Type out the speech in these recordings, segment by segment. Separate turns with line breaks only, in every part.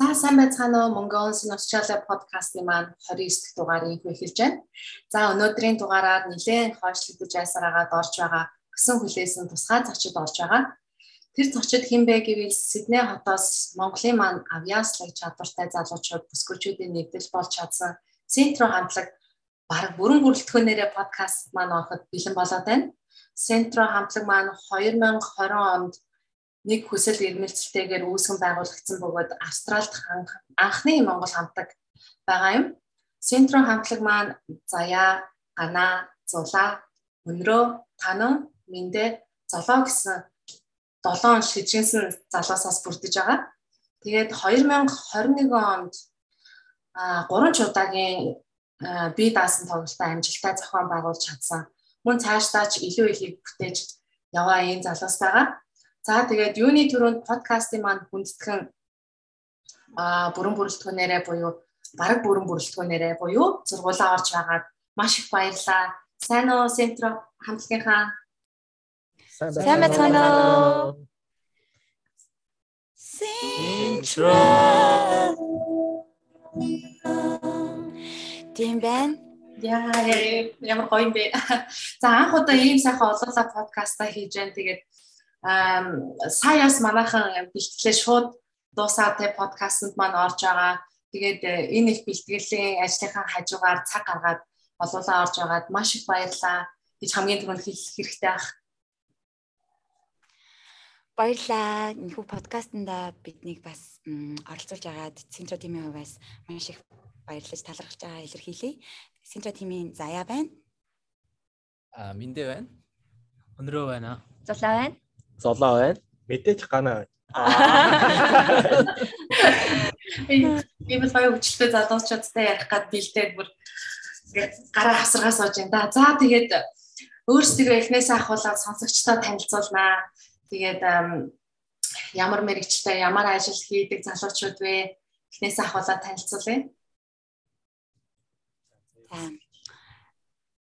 За сайн байцгаана уу Mongolian Australia podcast-ны маань 29 дахь дугаарыг эхэлж байна. За өнөөдрийн дугаараар нэлээд хойшлогдож айсараагаад орж байгаа өсөн хүлээсэн тусгай зочид орж байгаа. Тэр зочид хэн бэ гэвэл Сидней хотоос Монголын маань авиаслаг чадвартай залуучууд бүсгүүчүүдийн нэгдэл болж чадсан Центро хамтлаг баг бүрэн бүрэлдэхүүнээрээ подкаст маань ороход бэлэн болоод байна. Центро хамтлаг маань 2020 онд нэг хүсэл эрмэлзэлтэйгээр үүсгэн байгуулагдсан бөгөөд Австралид анхны Монгол хамтлаг байгаа юм. Центро хамтлаг маань Заяа, Гана, Зулаа, Өнрөө, Танан, Миндэ, Золоо гэсэн 7 шижгэнсэн залуусаас бүрдэж байгаа. Тэгээд 2021 онд а 3 чудагийн бие даасан тоглолтын амжилттай зохион байгуулж чадсан. Мөн цаашдаач илүү ихийг бүтээж яваа энэ залуус байгаа. За тэгээд юуны төрөнд подкастын маань хүндэтгэн а бүрэн бүрэлдэхүүнээрээ буюу бараг бүрэн бүрэлдэхүүнээрээ буюу зургуулаа орж байгаад маш их баярлаа. Сайн уу Сентро хамтлагийнхаа
Сайн байна уу? Сентро Тийм байна.
Яа ямар гоё юм бэ. За анх удаа ийм сайхан олоолаа подкаста хийж байна. Тэгээд саяас манайхан бэлтгэлээ шууд дуусаад тэ подкастт маань орж байгаа. Тэгээд э, энэ их бэлтгэлийн ажлынхаа хажуугаар цаг гаргаад олоолаа орж байгаад маш их баярлаа гэж хамгийн түрүүнд хэлэх хэрэгтэй ах.
Баярлаа. Энэхүү подкастнда биднийг бас оролцуулж агаад Центро тимийн хувьас маш их баярлаж талархаж байгаа илэрхийлье. Центро тимийн Заяа байна.
Аа, Миндэ байна. Өнрөө байна.
Зулаа байна
золоо байна. Мэдээж гана байна.
ийм л гоё хүчлээ залуучуудтай ярих гад бэлдээд бүр ингээд гараа хасаргаа сууж байна да. За тэгээд өөрсдөө эхнээсээ ахуулаад сонсогчдоо танилцуулнаа. Тэгээд ямар мэрэгчлээ, ямар ажил хийдэг залуучууд вэ? Эхнээсээ ахуулаад танилцуулъя.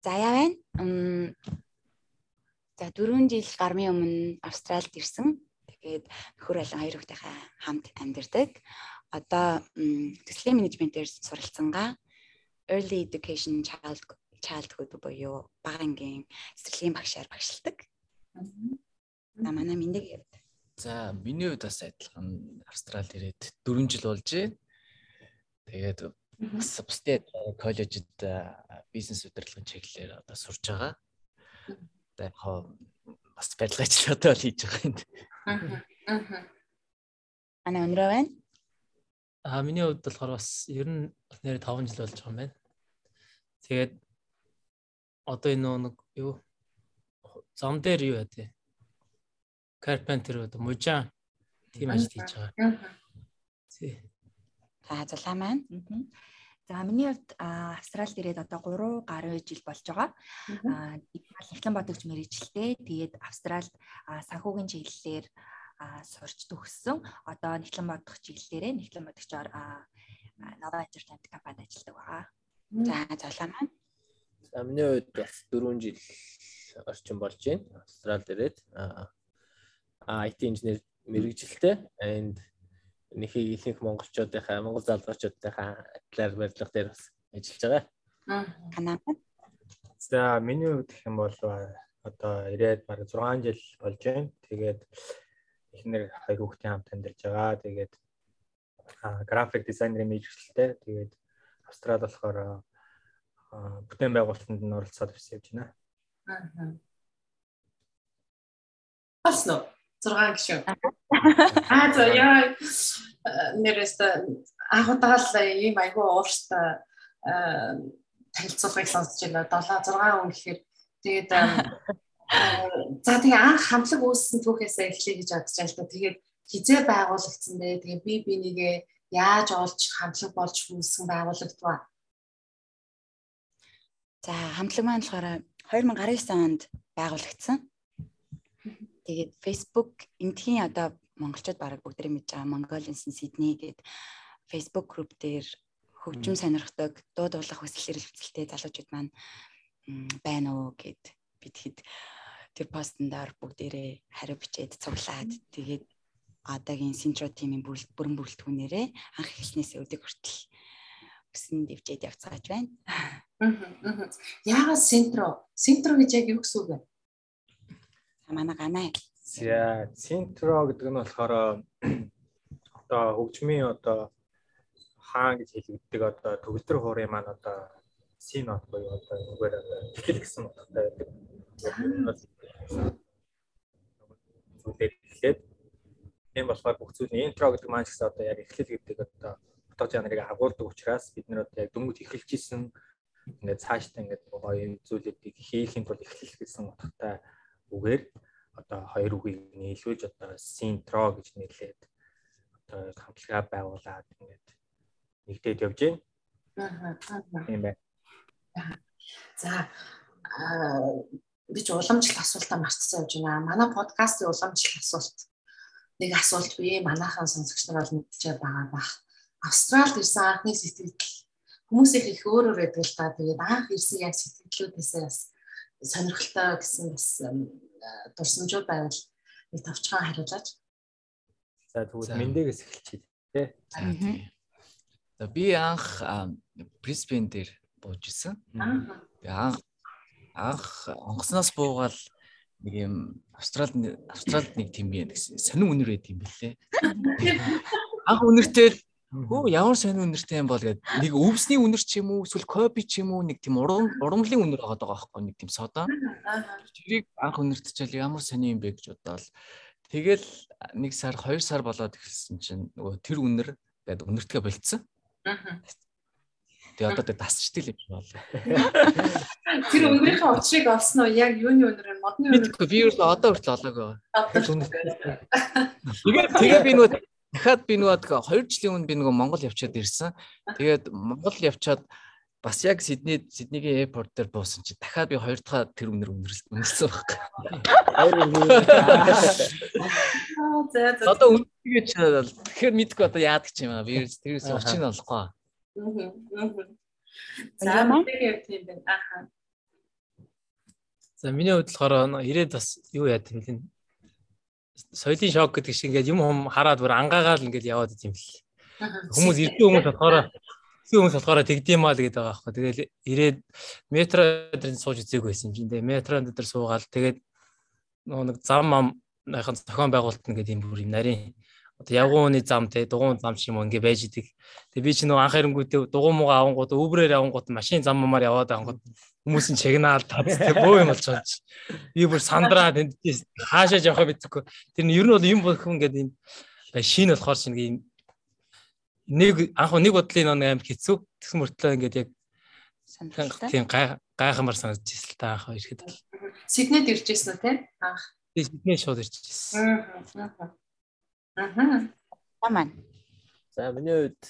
За яа байна? За 4 жил гармын өмнө Австралид ирсэн. Тэгээд нөхөр айлан хоёр хүүхдийнхээ хамт амьдардаг. Одоо төслийн менежментээр суралцсангаа early education child childhood буюу бага ангийн цэцэрлэгийн багшаар багшилдаг. За манай миндэг явд.
За миний хувьд бас адилхан Австралид ирээд 4 жил болж байна. Тэгээд бас бусдад коллежид бизнес удирдлагын чиглэлээр одоо сурж байгаа яг хоо бас барилгаачлалтай бол хийж байгаа юм.
Аа. Ана өнрөө байна.
Аа миний хувьд болохоор бас ер нь нэр 5 жил болж байгаа юм байна. Тэгээд одоо энэ нэг юу зам дээр юу яа тий. Carpenter одоо мужаа тийм ажил хийж байгаа. Тий.
За зулаа маань. За миний хувьд Австралид ирээд одоо 3 гаруй жил болж байгаа. Аа эхлэн бодогч мэрэгчлээ. Тэгээд Австралид санхүүгийн чиглэлээр сурч төгссөн. Одоо нэгтлэн бодох чиглэлээрээ нэгтлэн бодогчоор Nova Entertainment компанид ажилладаг байгаа. За золоо маань.
За миний хувьд бас 4 жил орчим болж байна. Австралид ирээд аа IT инженер мэрэгжилтэй and нэхийг ихэнх монголчуудынхаа монгол залуучуудынхаа талаар барилга дээр бас ажиллаж байгаа.
Канаа.
За миний хувьд гэх юм бол одоо ирээд бараг 6 жил болж байна. Тэгээд эхнэр хоёр хүүхдийн хамт амьдарч байгаа. Тэгээд график дизайнерын мэргэжилтэй. Тэгээд Австралид болохоор бүтээн байгуулалтанд нь оролцоод явж байна.
Аа. Асно 6 гişүн. Аа за яа нэрэст анхудаал ийм айгүй уурштай танилцуулгыг сонсож байна. 7 6 хүн гэхээр тэгээд за тэгээ анх хамтлаг үүссэн түүхээсээ эхлэе гэж бодож байна л да. Тэгээд хизээ байгуулагдсан бэ. Тэгээ би бинийгээ яаж олж хамтлаг болж үүсгэн байгуулагдваа.
За хамтлаг маань болохоор 2019 онд байгуулагдсан. Тэгээд Facebook энтхийн одоо монголчууд бараг бүгдээ мэдж байгаа Mongolians in Sydney гэдэг Facebook group дээр хөгжим сонирхдаг, дуу дуулах хүсэл эрмэлзэлтэй залуучууд маань байна уу гэд бид хэд тэр постндаар бүгдээрээ хариу бичээд цуглаад тэгээд одоогийн Синтро тимийн бүрэн бүрэлдэхүүнээрээ анх эхлснээс өдөг хүртэл өсөн дэвжээд явцгааж байна.
Яагаад Синтро? Синтро гэж яг юу гэсэн үг вэ?
Манай ганаа.
За, Синтро гэдэг нь болохоор одоо хөгжмийн одоо хаан гэж хэлэгддэг одоо төгөлдөр хуурын маань одоо синод буюу одоо үгээр тэтгэл гэсэн утгатай байдаг. Зүйлээ эхлээд тийм болохоор бүх зүйлний интро гэдэг маань ч гэсэн одоо яг эхлэл гэдэг одоо утга жанрыг агуулдаг учраас бид нэр одоо яг дөнгөж эхэлж исэн ингээд цаашдаа ингээд гоё зүйлүүдийг хийхин тулд эхлэл гэсэн утгатай үгээр одоо хоёр үгийг нийлүүлж одоо синтро гэж нэрлээд одоо хамтлагаа байгуулад ингээд нэгдээд явж байна. Аа. Тийм бай.
За би ч уламжлалт асуултаа марцсан явж байна. Манай подкастын уламжлалт асуулт нэг асуулт би манайхан сонсогч нар бол мэдчихэж байгаа бах. Австралид ирсэн анхны сэтгэл хүмүүсийнх их өөр өөр байдаг л та. Тэгээд анх ирсэн яг сэтгэлдлүүдээсээ бас сонирхолтой гэсэн бас дурсамжууд байвал нэг товчхон хариулаач.
За тэгвэл мэндэгээс эхэлчихье тий.
За би анх Brisbane дээр бууж исэн. Тэгээ анх анх онгоцноос буугаал нэг юм Австралид Австралид нэг юм гэсэн сонин үнэр байт юм бэлээ. Анх үнэртэй Хөө ямар сонин үнэртэй юм бол гээд нэг өвсний үнэр ч юм уу эсвэл копи ч юм уу нэг тийм урам урамлын үнэр байгаа даа байхгүй нэг тийм содоо. Тэрийг анх үнэртчээл ямар сонин юм бэ гэж бодоол. Тэгэл нэг сар хоёр сар болоод эхэлсэн чинь нөгөө тэр үнэр гээд үнэртгээ болцсон. Тэгээ одоо тэ тасчдаг юм боллоо.
Тэр өнгөрийнхөө учрыг олсон уу? Яг юуны өнөр нь модны өнөр.
Би юу л одоо хүртэл олоогүй. Тэгээд тэгээ би нөгөө дахиад би нөгөө 2 жилийн өмнө би нөгөө Монгол явчаад ирсэн. Тэгээд Монгол явчаад бас яг Сидней Сиднейгийн аэропорт дээр буусан чи дахиад би хоёр дахь тэр өнөр өнөрлсөн байхгүй. Хоёр өнөр. Одоо үнэхээр тэгэхээр мэдгүй одоо яадаг ч юм аа. Би тэрээс очиж олохгүй.
За мэдээ тийм байна. Аха.
За миний хувьд болохоор ирээд бас юу яа гэм лээ. Соёлын шок гэдэг шиг ингээд юм хум хараад бүр ангаагаал ингээд яваад идэм л. Хүмүүс ирдэг хүмүүс болохоор хүмүүс болохоор тэгдэм маа л гэдэг байгаа байхгүй. Тэгэл ирээд метро дээр сууж үзээгүй байсан юм чинь. Метро дээр суугаал тэгээд нэг зам амныхан зохион байгуулалт нь гэдэг юм бүр юм нарийн одоо явгууны зам те дугуун зам ч юм ингээ байж идэг. Тэгээ би ч нөө анх хэрэнгүүтээ дугуун муугаа авангууд өврээр авангууд машин зам мамаар яваад авангууд хүмүүсийн чагнаал тав те бөө юм болж байгаа чи. Би бүр сандраа тэндээс хаашаа явахаа мэдхгүй. Тэр нь ер нь бол юм болох ингээд юм шин болохоор чинь ийм нэг анх нэг бодлын нэг аим хэцүү тэгсэн мөртлөө ингээд яг тийм гайхамар санагдаж ирсэн та анх ирэхэд.
Сиднейд ирж ирсэн үү те анх.
Би Сидней шууд ирж ирсэн.
Аа. Аа.
Таман.
За миний хувьд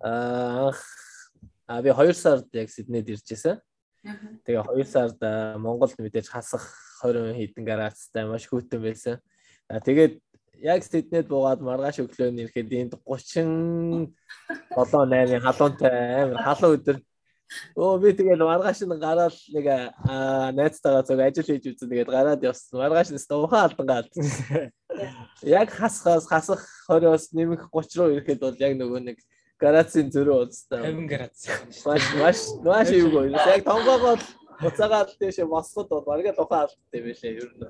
аа а би 2 сард яг Сиднейд иржсэн. Тэгээ 2 сард Монголд мэдээж хасах 20 хэдэн градустай маш хүйтэн байсан. А тэгээд яг Сиднейд буугаад маргааш өглөө нэрэхэд энд 37 8-ын халуунтай амар халуун өдөр Оо би тэгэл маргааш нь гараад нэг найзтайгаа зөв ажил хийж үзэн тэгээд гараад явсан. Маргааш нь ухаан алдан гаалцсан. Яг хасхаас хасах 20-оос нэмэх 30 руу ирэхэд бол яг нөгөө нэг градусын зөрөө уустай.
50 градус.
Маш маш маш юу гоё. Яг тонгоогоо уцаагаад тийш мосгод бол бараг л ухаан алдтай байлээ ер нь.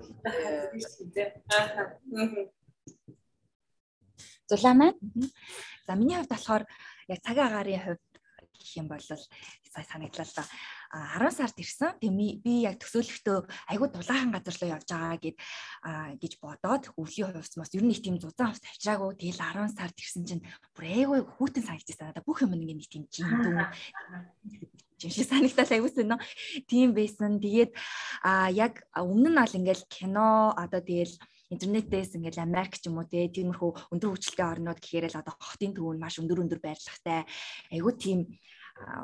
Зулаамаа. За миний хувьд болохоор яг цагаан агарын хувьд гэх юм бол сая санагдлаа л да 10 сард ирсэн. Тэгээ би яг төсөөлөхдөө айгүй дулаахан газар руу явж байгаа гэд гэж бодоод өвлийн хувьсмаас ер нь их тийм зузаан хувьс авчираагүй. Тэгэл 10 сард ирсэн чинь бүр айгүй хүүтэн санагдчихсан. Бүх юм нэг тийм жин дүү жимшиг санагтал аюусан нөө тийм байсан. Тэгээд а яг өмнө нь бол ингээл кино одоо тэгэл интернетээс ингээл Америк ч юм уу тиймэрхүү өндөр хөгжилтэй орнууд гэхээр л одоо хотын төв нь маш өндөр өндөр байрлагатай айгүй тийм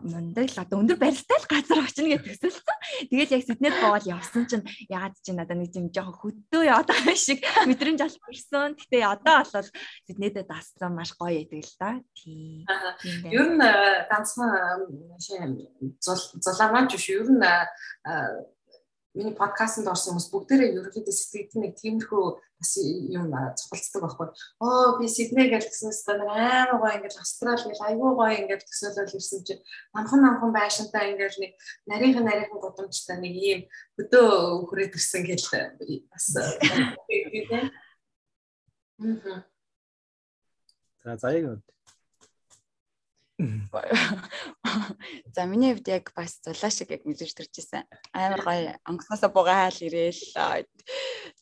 мундаг л одоо өндөр барилттай л газар очно гэж төсөлсөн. Тэгээд яг Сиднейд боол явсан чинь ягаад чи надад нэг юм жоохон хөдөө яваад байгаа шиг мэдрэмж албарсан. Гэтэ одоо бол Сиднейдээ дассан маш гоё байдаг л да. Тийм.
Ер нь ганцхан зулаамаач биш ер нь миний подкастт орсон хүмүүс бүгдээрээ ерөөхдөө сэтгэгдэн нэг тиймэрхүү бас юм цогцолцдог байхгүй. Оо би Сидней гэж гиснээс та амар гоё ингээд Австрали гэл айгүй гоё ингээд төсөөлөл ирсэн чинь намхан намхан байшинтай ингээд нэг нарийнхан нарийнхан гудамжтай нэг ийм хөдөө хүрээд ирсэн гэл бас тийм.
За заяг нь
За миний хувьд яг бас зулаа шиг яг мэдэрч төрж исэн. Амар гоё онгоцноосоо бугаал ирээл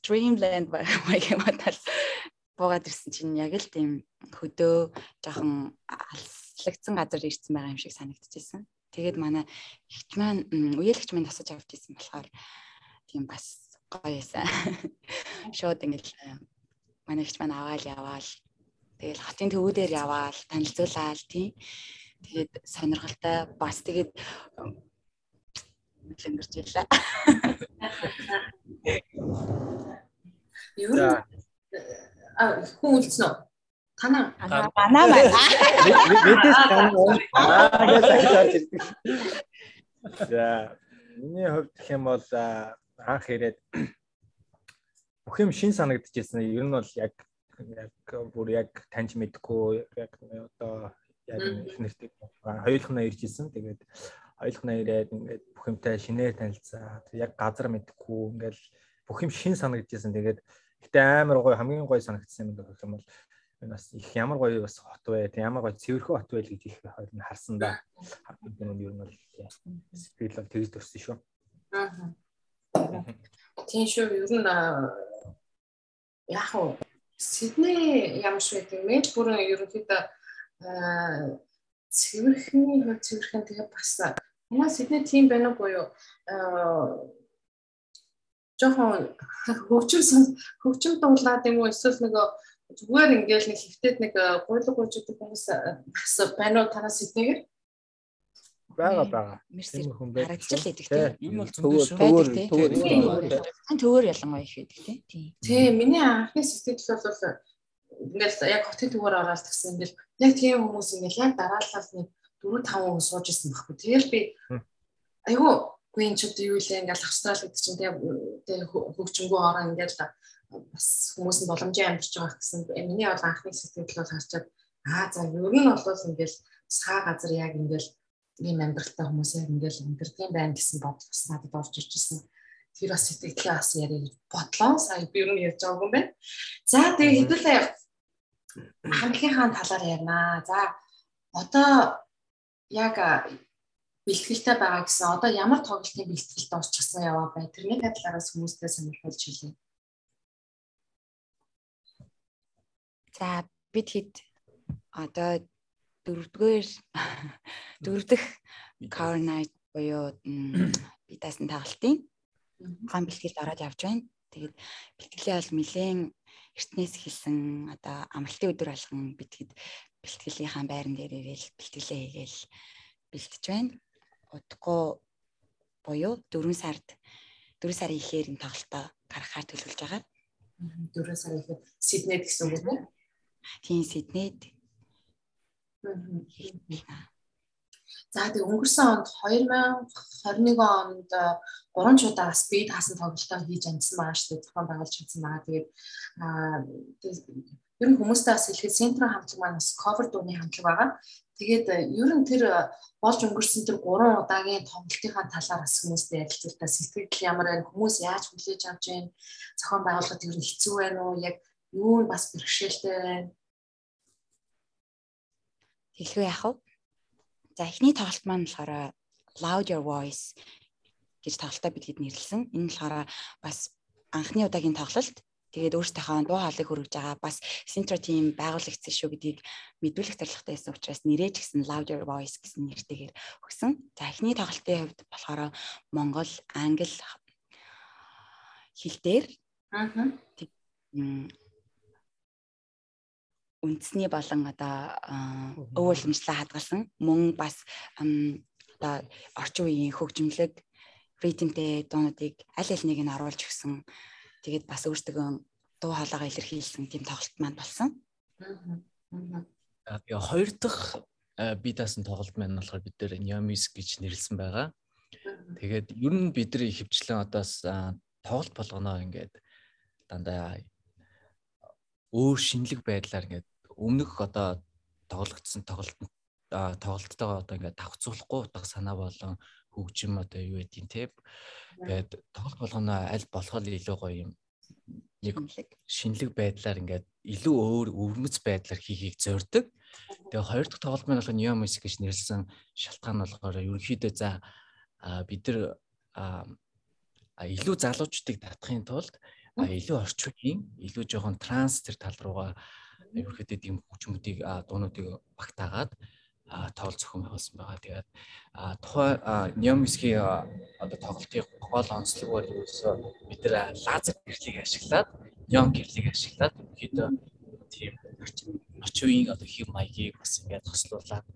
Dreamland баягматал буугаад ирсэн чинь яг л тийм хөдөө жоохон алслагдсан газар ирсэн байгаа юм шиг санагдчихсэн. Тэгээд манай ихч маань үеэлэгч маань тасаж авч ирсэн болохоор тийм бас гоё байсан. Шууд ингээл манай ихч маань аваал яваал Тэгэл хотын төвүүдээр яваал танилцуулаад тий. Тэгээд сонирхолтой бас тэгээд өнгөрч ялла.
Юу? Хүн үлдсэн үү? Танаа.
Банаа байна.
Мэдээс танаа. Аа гэж харж ирдэг. За миний хувьд гэх юм бол анх ирээд бүх юм шин санагдчихсэн. Ер нь бол яг яг бүр яг таньж мэдгүй яг одоо яг их нэртэй хоёулахнаа ирж исэн. Тэгээд хоёулахнаа ирээд ингээд бүх юмтай шинээр танилцаа. Яг газар мэдгүй ингээд бүх юм шин санагдчихсэн. Тэгээд гэтээ амар гоё хамгийн гоё санагдсан юм гэх юм бол энэ бас их ямар гоё бас хот вэ. Тэг ямар гоё цэвэрхэн хот вэ гэж их хоёр нь харсан да. Энэ нь ер нь бол сэтгэл бол тэгж төрсөн шүү.
Аа. Тийм шүү. Ер нь яг Сидней ямар ч байдаг. Мельбурн ерөнхийдөө цэвэрхний хувь цэвэрхэн тэгээ бас манай Сидней тийм байна уу буюу жоохон хөгжим хөгжим дуулаад юм уу эсвэл нөгөө зүгээр ингээл нэг хөвтөд нэг гуйлга гуйждаг хүмүүс бас байна уу танаас Сиднейгээр?
Бага бага.
Харагдчихлаа гэдэг тийм. Энэ бол төвөр төвөр төвөр төвөр ялангуяа их байдаг тийм.
Тийм, миний анхны сэтгэл бол ингээл яг хотын төвөр ороод гэсэн ингээл яг тийм хүмүүс ингээл яг дараалал нэг 4 5 хүн сууж исэн байхгүй. Тэгэл би айгүй гүн ч одоо юу лээ ингээл австрал гэдэг чинь тийм хөгжингөө ороо ингээл бас хүмүүс нь боломжийн амьдарч байгаа гэсэн. Миний бол анхны сэтгэл бол харчаад аа за ер нь бол ингээл саа газар яг ингээл ийм амьдралтай хүмүүс яг ингээл амьдрдаг юм байна гэсэн бодол бас надад орж ирж ирсэн. Тэр бас сэтгэлээ бас яриа бодлоо. Сая би юу ярьж байгааг юм байна. За тэгээ хэдүүлээ хамгийн талаар ярина. За одоо яг бэлтгэлтэй байгаа гэсэн одоо ямар тоглолтын бэлтгэлд орчихсан яваа бай. Тэрний талаараас хүмүүстэй сонирхолж хэлье.
За бид хэд одоо дөрөвдүгээр дөрөв дэх cover night буюу би тасан таалтын ган бэлтгэл ороод явж байна. Тэгээд бэлтгэлээ бол нэлээд эртнээс хэлсэн одоо амралтын өдөр болгон битгэд бэлтгэлийнхаа байран дээр ирээл бэлтгэлээ хийгээл бэлтэж байна. Удахгүй буюу 4 сард 4 сарын ихээр энэ тоглолтоо гаргахаар төлөвлөж байгаа.
4 сарын ихээр Сиднейд гэсэн үг үү?
Тийм Сиднейд
За тэгээ өнгөрсөн онд 2021 онд 3 чудаа спид хасан тоглолтоо хийж амжсан байгаа шүү дээ. Зохион байгуулж чадсан байгаа. Тэгээд аа ер нь хүмүүстэй бас хэлэхэд централ хамтлаг маань бас cover дууны хамтлаг байгаа. Тэгээд ер нь тэр болж өнгөрсөн тэр 3 удаагийн тоглолтынхаа талаар бас хүмүүстэй ярилцлаа. Сэтгэл ямар байна? Хүмүүс яаж хүлээж авч байна? Зохион байгуулалт ер нь хэцүү байна уу? Яг юу нь бас бэрхшээлтэй байна?
Хэлгүй яах вэ? За эхний тоглолт маань болохоор Loud Your Voice гэж тоглолтоо бидэд нэрлсэн. Энэ болохоор бас анхны удаагийн тоглолт. Тэгээд өөрсдийнхөө дуу хоолойг хөргөж байгаа бас Centro team байгуулагдсан шүү гэдгийг мэдүүлэх зорилготой байсан учраас нэрээ ч гэсэн Loud Your Voice гэсэн нэртэйгээр өгсөн. За эхний тоглолтын хувьд болохоор Монгол, Англи хэл дээр аа үндэсний болон одоо өв уламжлаа хадгалсан мөн бас одоо орчин үеийн хөгжимлөг ритмтэй дуунуудыг аль аль нэг нь оруулж өгсөн. Тэгээд бас өөртөө дуу хоолойгоо илэрхийлсэн тийм тоглолт маань болсон.
Аа тэгээ хоёр дахь би даасан тоглолт маань болохоор бид нэр Nyamis гэж нэрлсэн байгаа. Тэгээд ер нь бидний хөвчлэн одоос тоглолт болгоно ингээд дандаа өөр шинэлэг байдлаар ингээд өмнөх одоо тоглогдсон тоглолт тоглолттойгоо одоо ингээд давхцуулахгүй утга санаа болон хөгжим одоо юу гэдгийг те. Тэгээд тоглолт болгоно аль болох илүү гоё юм. Нэг шинэлэг. байдлаар ингээд илүү өөр өвөрмөц байдлаар хийхийг зорддог. Тэгээ хоёр дахь тоглолт маань болохоор Neo Music гэж нэрлсэн шалтгаан нь болохоор ерөнхийдөө за бид нар илүү залуучдыг татахын тулд илүү орчин үеийн илүү жоохон транс тэр тал руугаа ерөөхдөө тийм хүчмүүдийг дуунуудыг багтаагаад тоол зохион байгуулсан байгаа. Тэгээд тухайн Neomsky одоо тоглолтын гол онцлог бол ерөөсөө бид нар лазер гэрлийг ашиглаад neon гэрлийг ашиглаад ерөөхдөө тийм орчин үеийн одоо хэв маягийг бас ингээд тослуулаад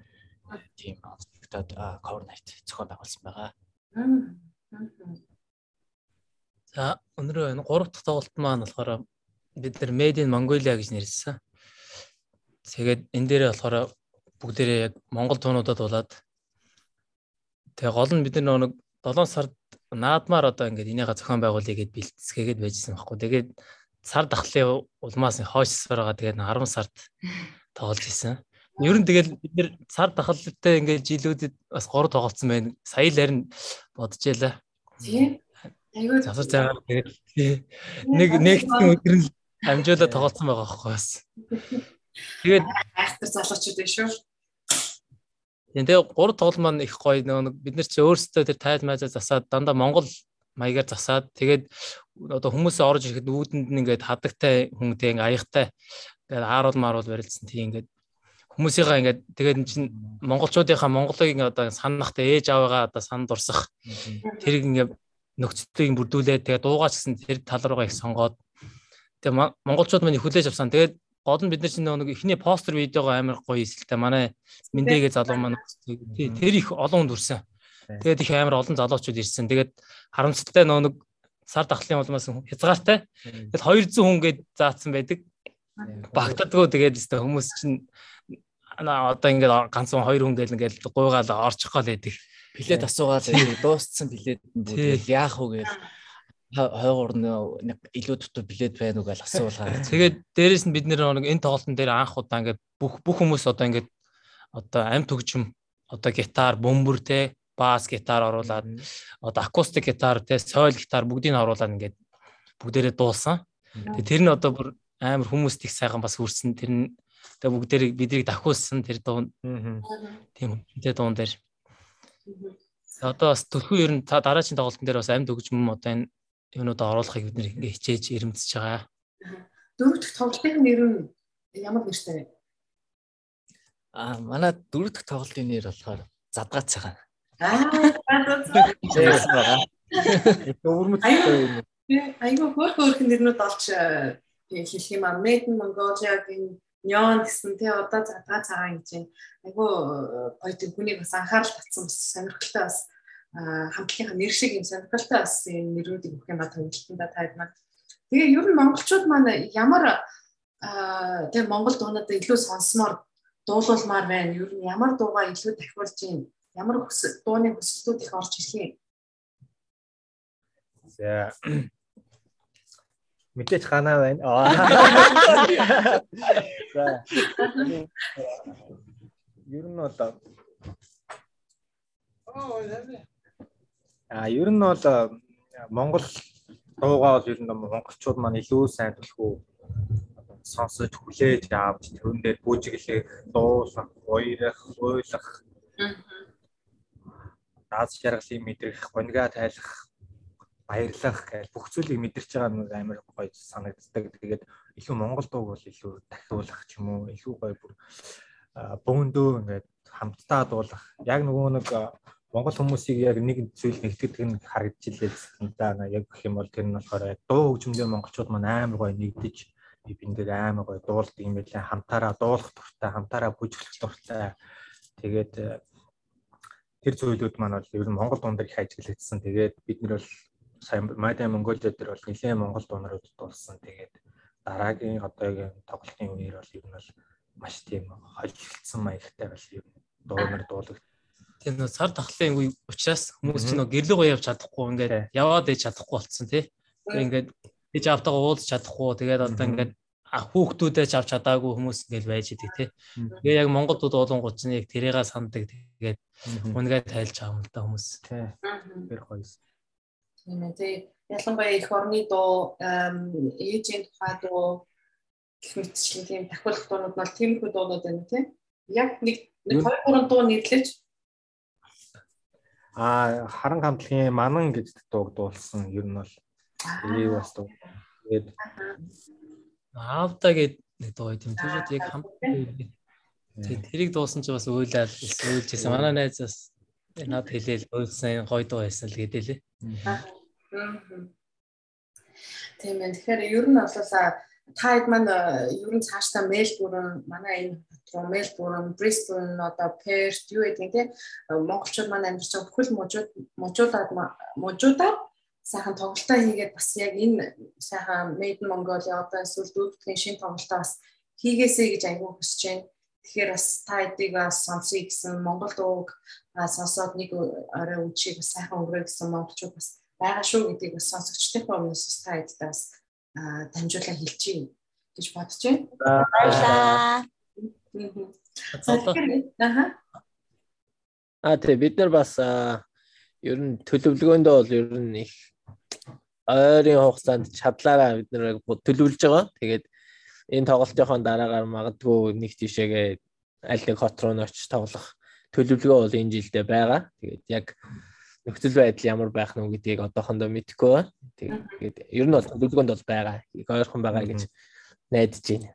тийм онцлогтой cover night зохион байгуулсан байгаа.
За өнөөдөр энэ гурав дахь тоглолт маань болохоор бид нар Made in Mongolia гэж нэрлэсэн. Тэгээд энэ дээр болохоор бүгдээрээ яг Монгол туунуудад болоод тэгээ гол нь бид нар нэг 7 сард наадмаар одоо ингээд энийгээ зохион байгуулъя гэд бэлтгэгээд байжсэн байхгүй. Тэгээд сар дахлын улмаас хойшсоор байгаа тэгээд 10 сард тоглож исэн. Ер нь тэгэл бид нэр сар дахалтай ингээд жилүүдэд бас 3 тоглолцсон байна. Сая л харин бодож ялаа.
Тийм. Айгүй
засар цаагаар тэгээд нэг нэгдсэн өдөр нь амжуулаад тоглолцсон байгаа байхгүй бас. Тэгээд
айхтар залуучууд биш шүү.
Тийм тэгээ гурав тоглол маань их гоё нэг бид нар чи өөрсдөө тэр тайл майзаа засаад дандаа Монгол маягаар засаад тэгээд одоо хүмүүсээ орж ирэхэд үүдэнд нь ингээд хадагтай хүн тэг ингээд аяхтай тэгээд ааруул maaруул барилдсан тийм ингээд хүмүүсийнхаа ингээд тэгээд эн чинь монголчуудынхаа монголыг ингээд одоо санахтай ээж аваагаа одоо сан дурсах тэр ингээд нөхцөлийг бүрдүүлээд тэгээ дуугаач гэсэн тэр тал руугаа их сонгоод тэгээ монголчууд маань хүлээж авсан. Тэгээд гол нь бид нар чинь нэг эхний постэр видеого амар гоё эсэлтэй манай мэндээгээ залуу маань тий тэр их олон хүнд хүрсэн. Тэгээд их амар олон залуучууд ирсэн. Тэгээд харамсалтай нөө нэг сар дахлын улмаас хязгаартай. Тэгэл 200 хүн гээд заацсан байдаг. Багтадгүй тэгээд өстө хүмүүс чинь одоо ингээд ганцхан 2 хүн гээд ингээд гуйгаал орчих гал байдаг.
Плет асуугаад дууссан плетэнд бүгд яах вэ гээд 23 нэг илүү дутуу билет байна уу гэж асуулгаа.
Э, тэгээд дээрэс нь бид нэр нэг энэ тоглолтын дээр анх удаа ингээд бүх бүх хүмүүс одоо ингээд одоо амт хөгжим одоо гитар, бөмбөр те бас гитар оруулаад одоо акустик гитар те сойл гитар бүгдийг нь оруулаад ингээд бүгдээрээ дуулсан. Тэгээд тэр нь одоо бүр амар хүмүүст их сайхан бас хүрсэн. Тэр нь тэгээ бүгдээрээ бидрийг давхуулсан тэр дуу. Тийм үнэтэй дуун дээр. Одоо бас төлхөө ер нь та дараагийн тоглолтын дээр бас амд өгч юм одоо энэ юунуудаа оруулахыг бид ингээ хичээж ирэмдэж байгаа.
Дөрөв дэх тоглолтын нэр нь ямар нэртэй вэ?
Аа манай дөрөв дэх тоглолтын нэр болохоор задгаа цагаан.
Аа Айгу хөөх хөөх нэрнүүд олж хэлэх юм аа. Made in Mongolia-гийн Нён гэсэн тий одоо задгаа цагаан гэж байна. Айгу гоё тийм хүнийг бас анхаарал татсан бас сонирхолтой бас хамтлагийнхаа нэр шиг юм сонирхолтой бас юм нэрүүдийг өгөх юм ба төвлөлтөндө тайлбар. Тэгээ ер нь монголчууд маань ямар тэгээ монгол дуунуудаа илүү сонсомоор дуулуулмаар байна. Ер нь ямар дуугаа илүү дахиулж юм? Ямар дууны хүсэлтүүд их орж ирэх юм?
За мэдээж ганаа байна. За. Ер нь бол А ер нь бол Монгол дуугаа бол ер нь монголчууд маань илүү сайн төлхөө сонсож хүлээж авч тэрэн дээр бүжиглэх, дуулах, уярах, хуйлах. Наад шаргалын мэдрэх, гонгаа тайлах баярлах гэж бүх зүйлийг мэдэрч байгаа нэг амар гоё санагддаг. Тэгээд илүү Монгол дууг бол илүү дахиулах ч юм уу, илүү гоё бүр бөөндөө ингээд хамтдаа дуулах. Яг нөгөө нэг Монгол хүмүүсийг яг нэг зүйл нэгтгэдэг нь харагдчихлээ да. Яг гэх юм бол тэр нь болохоор дуу хөгжмөөр монголчууд маань амар гоё нэгдэж бибин дээр амар гоё дуулдаг юм байлаа. Хамтаараа дуулах дуртай, хамтаараа бүжиглэх дуртай. Тэгээд тэр зүйлүүд маань бол ер нь Монгол дунд их ажиглагдсан. Тэгээд бид нар бол сая Майда Монголиа дээр бол нэлээд Монгол дуунарууд дуулсан. Тэгээд дараагийн одоогийн тоглолтын үеэр бол ер нь бол маш тийм холилдсон маягтай бол ер нь дуунар дуулагд.
Тийм нөө сар тахлын үе учраас хүмүүс чинь нөө гэрлэг гоё явж чадахгүй ингээд яваад ээж чадахгүй болцсон тий. Тэгээд ингээд ээж автагаа уулз чадахгүй. Тэгээд одоо ингээд хүүхдүүдээ ч авч чадаагүй хүмүүс ингээл байж идэг тий. Тэгээ яг Монголд болонгууд чинь яг тэрийгээ санддаг тэгээд үнгээ тайлж байгаа юм л да хүмүүс.
Тий. Тэр хоёс.
Тийм ээ. Тэгээ ялангуяа их орны дуу, ээжийн тухай дуу гэх мэтчлэн тийм тахиулах дуунууд бол тиймэрхүү дуунууд байна тийм. Яг нэг нэг хоёр гурван дуу нэрлэж
а харан хамтлагийн манан гэж дууг дуулсан ер нь бол ээ бас дуу. Тэгээд
аавда гэд нэг дуу тийм тийшээ яг хамт тэгээд тэрийг дуусан чи бас уйлаад уйлжсэн. Манай найз бас над хэлээл уйлсан гоё дуу байсан л гэдэлээ.
Тийм ээ. Тэгэхээр ер нь бол та хэд маань ер нь цаашдаа Мельбурн манай энэ руу Мельбурн, Бристбурн одоо Перт юу гэдэг тийм монголчууд маань амьдарч байгаа бүхэл мужууд мужуудад мужуудаар сайхан тоглолтоо хийгээд бас яг энэ сайхан Made in Mongolia одоо эсвэл дүүтгэхийн шин тоглолтоо бас хийгээсэй гэж аягүй хүсэж байна. Тэгэхээр бас та эдийг сонсъё гэсэн Монгол дууг сонсоод нэг орой үчиг сайхан өнгөрөө гэсэн монголчууд бас байгаа шүү гэдгийг бас сонсогчдынхаа өмнөөс та эдтэй бас дамжуулаа хэлчихье гэж бодож байна.
Баярлалаа.
Аа тэгээ бид нар бас ер нь төлөвлөгөөндөө бол ер нь их ойрын хугацаанд чадлаараа бид нар төлөвлөж байгаа. Тэгээд энэ тоглолтынхон дараагаар магадгүй нэг тишээгээ аль нэг хот руу ночиж тоглох төлөвлөгөө бол энэ жилдээ байгаа. Тэгээд яг нөхцөл байдал ямар байх нь гэдгийг одоохондоо мэдэхгүй байна. Тэгээд ер нь бол төлөвлөгөөнд бол байгаа. Их ойрхон байгаа гэж найдаж байна.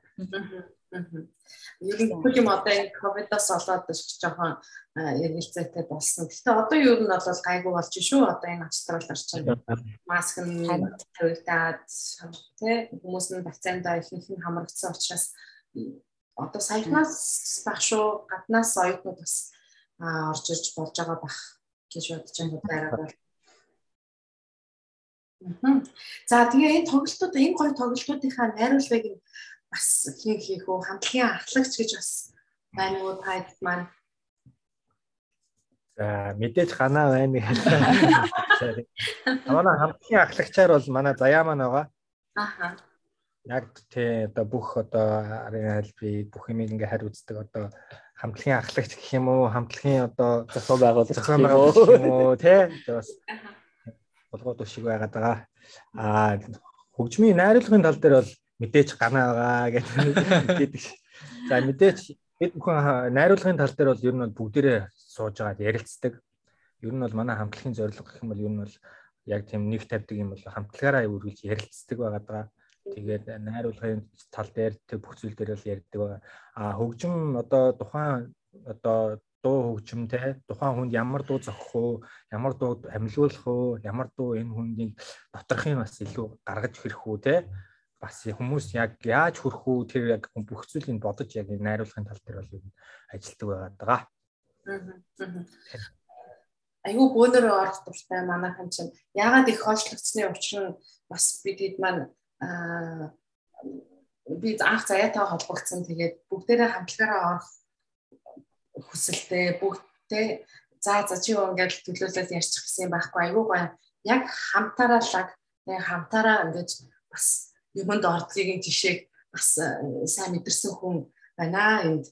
Ер нь бүх юм одоо энэ ковидоос болоод ч жоохон эргэлзээтэй болсон. Гэхдээ одоо ер нь бол гайгүй болж шүү. Одоо энэ австрал орчин маск нь тавигдаад тий хүмүүс нь вакцинда ихэнх нь хамрагдсан учраас одоо саянаас баг шүү гаднаас оюутнууд бас орж ирж болж байгаа бах гэж бодож байгаа дараа бол За тэгээ энэ тоглолтууд энэ гоё тоглолтуудынхаа найруулгыг бас хийх хийх үү хамтлагийн ахлагч гэж бас байна уу таад маань
За мэдээж ганаа байна гэж. Манай хамтлагийн ахлагчаар бол манай заяа маань байгаа.
Аха.
Яг тий одоо бүх одоо арын альби бүх юм ингээ харь үздэг одоо хамтлагийн ахлагч гэх юм уу хамтлагийн одоо
зохион байгуулалт
зохион байгуулалт гэх юм уу тий бас болгоод өшиг байгаад байгаа. Аа хөгжмийн найруулгын тал дээр бол мэдээж ганаа байгаа гэдэг. За мэдээж бид бүхэн найруулгын тал дээр бол ер нь бүгдээрээ сууж агаад ярилцдаг. Ер нь бол манай хамтлагийн зорилго гэх юм бол ер нь бол яг тийм нэг тавьдаг юм бол хамтлагаараа үргэлж ярилцдаг байгаад байгаа. Тэгээд найруулгын тал дээр бүх зүйл дээр бол ярьдаг байгаа. А хөгжим одоо тухайн одоо дуу хөгжим те тухайн хүнд ямар дуу зохих уу, ямар дуу амилуулах уу, ямар дуу энэ хүнийг доторхын бас илүү гаргаж ирэх үү те? Бас хүмүүс яг яаж хүрэх үү? Тэр яг бүх зүйлийг бодож яг найруулгын тал дээр бол ажилтдаг байгаад байгаа.
Айгуу бөөнөр орох дуртай манайхан чинь. Яагаад их хойшлогдсны учир нь бас бидэд маань бид анх заяатаа холбогдсон тэгээд бүгдээрээ хамтлагаараа орох хүсэлтэй бүгдээ за за чи ингээд төлөөлөл ярьчих гэсэн юм байхгүй айгуу гоё яг хамтаараа лаг яг хамтаараа ингээд бас юмд ордлын жишээг бас э, сайн мэдэрсэн хүн байна энд.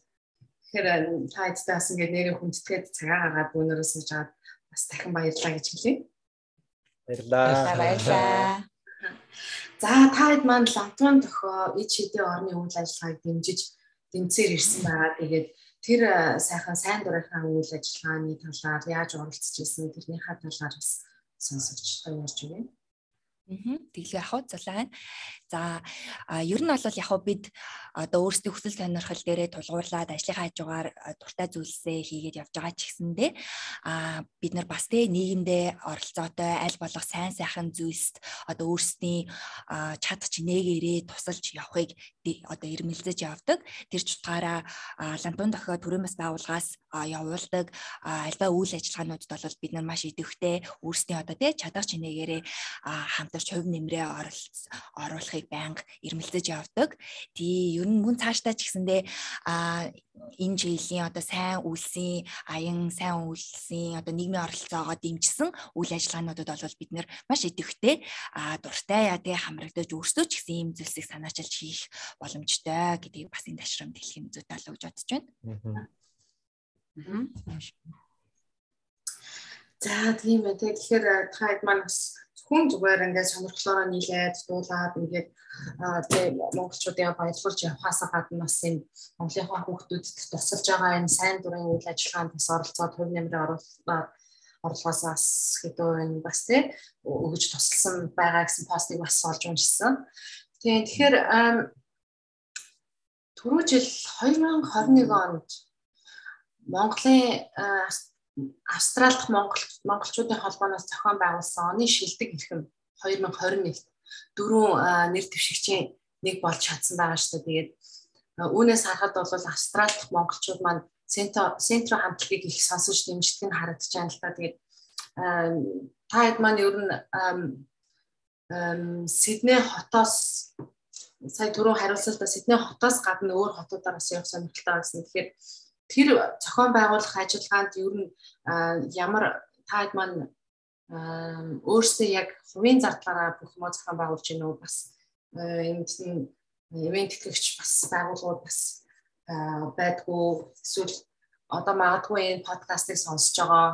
Тэгэхээр та эцдээс ингээд нэрээ хүндэтгээд цагаа гаргаад өнөрөө сууж аваад бас дахин баярлалаа гэж хэлье.
Баярлалаа.
Баярлалаа.
За та хэд маань ламтван тохио ид шидийн орны үйл ажиллагааг дэмжиж дэмцээр ирсэн байгаа. Тэгээд тэр э, сайхан сайн дурынхаа үйл ажиллагааны талаар яаж оролцож ирсэн тэрнийхээ талаар бас сонсогчтой ярьж өгье.
Тэглээ яг хөө зулаа. За ер нь бол яг бид одоо өөрсдийн хүсэл сонирхол дээрээ тулгуурлаад ажлынхаа хажуугаар дуртай зүйлсээ хийгээд явж байгаа ч гэсэндээ а бид нар бас тэ нийгэмдээ оролцоотой аль болох сайн сайхан зүйлст одоо өөрсдийн чад чинээгээрээ тусалж явахыг одоо ирмэлзэж явдаг. Тэр ч утгаараа лантун дохио төрийн бас байгууллагаас явуулдаг альва үйл ажиллагаануудад бол бид нар маш идэвхтэй өөрсдийн одоо тэ чадах чинээгээрээ хамтарч хувь нэмрээ оруулахыг
асуудлуудыг байнга ирмэлцэж явдаг. Тий ер нь мөн цаашдаа ч гэсэндээ а энэ жилийн одоо сайн үйлсийн аян сайн үйлсийн одоо нийгмийн оролцоогоо дэмжсэн үйл ажиллагаануудад бол бид нэр маш идэвхтэй а дуртай яа тий хамрагдаж өөрсдөө ч гэсэн ийм зүйлсийг санаачилж хийх боломжтой гэдгийг бас энэ ташрамд хэлэх юм зүйтэй л гэж бодож байна.
За тийм ээ. Тэгэхээр та хэд маань бас хүн зүгээр ингээд сонирхлоороо нийлээд дуулаад ингээд тэгээ монголчуудын баярлуулж явахаас гадна бас энэ Монголынхаа хүүхдүүдэд тусалж байгаа энэ сайн дурын үйл ажиллагаанд бас оролцоод төв нэмрээ оруулаад орлогоосаас хэдөө энэ бас тий өгөж тусалсан байгаа гэсэн постыг бас олж уншсан. Тийм тэгэхээр түрүү жил 2021 онд Монголын Австрал дахь Монгол монголчуудын холбооноос зохион байгуулсан оны шилдэг эрхэм 2021-т дөрвөн нэр дэвшигчийн нэг болж чадсан байгаа шүү дээ. Тэгээд үүнээс харахад бол Австрал дахь монголчууд маань центро хамтлагийг их сонсож дэмждэг нь харагдаж байна л да. Тэгээд та хэд маань ер нь Сидней хотоос сая түрүү хариулсалта Сидней хотоос гадна өөр хотуудаар бас явах сонирхолтой байсан. Тэгэхээр тэр зохион байгуулах ажиллагаанд ер нь ямар таад маань өөрсдөө яг хувийн зардлаараа бүх юм зохион байгуулж гинөө бас нь ивент тэтгэгч бас байгууллагууд бас байдгүй эсвэл одоо магадгүй энэ подкастыг сонсож байгаа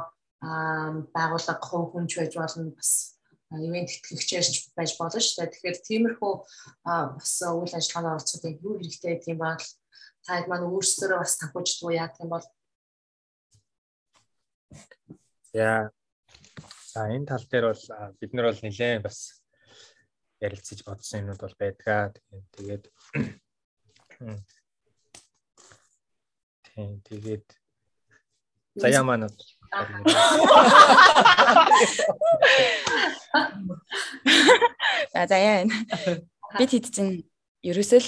байгууллага хувь хүнч байж болно бас ивент тэтгэгчээрч байж болно шүү дээ. Тэгэхээр тиймэрхүү бас үйл ажиллагаанд оролцоход юу хэрэгтэй юм бол таад маань өөрсдөө бас санхүүждгүү яах юм бол
За. За энэ тал дээр бол бид нар бол нэлээд бас ярилцаж бодсон юмуд бол байдгаа. Тэгээд тийм тэгээд заяа маань
За заяа бид хэд чинь ерөөсөл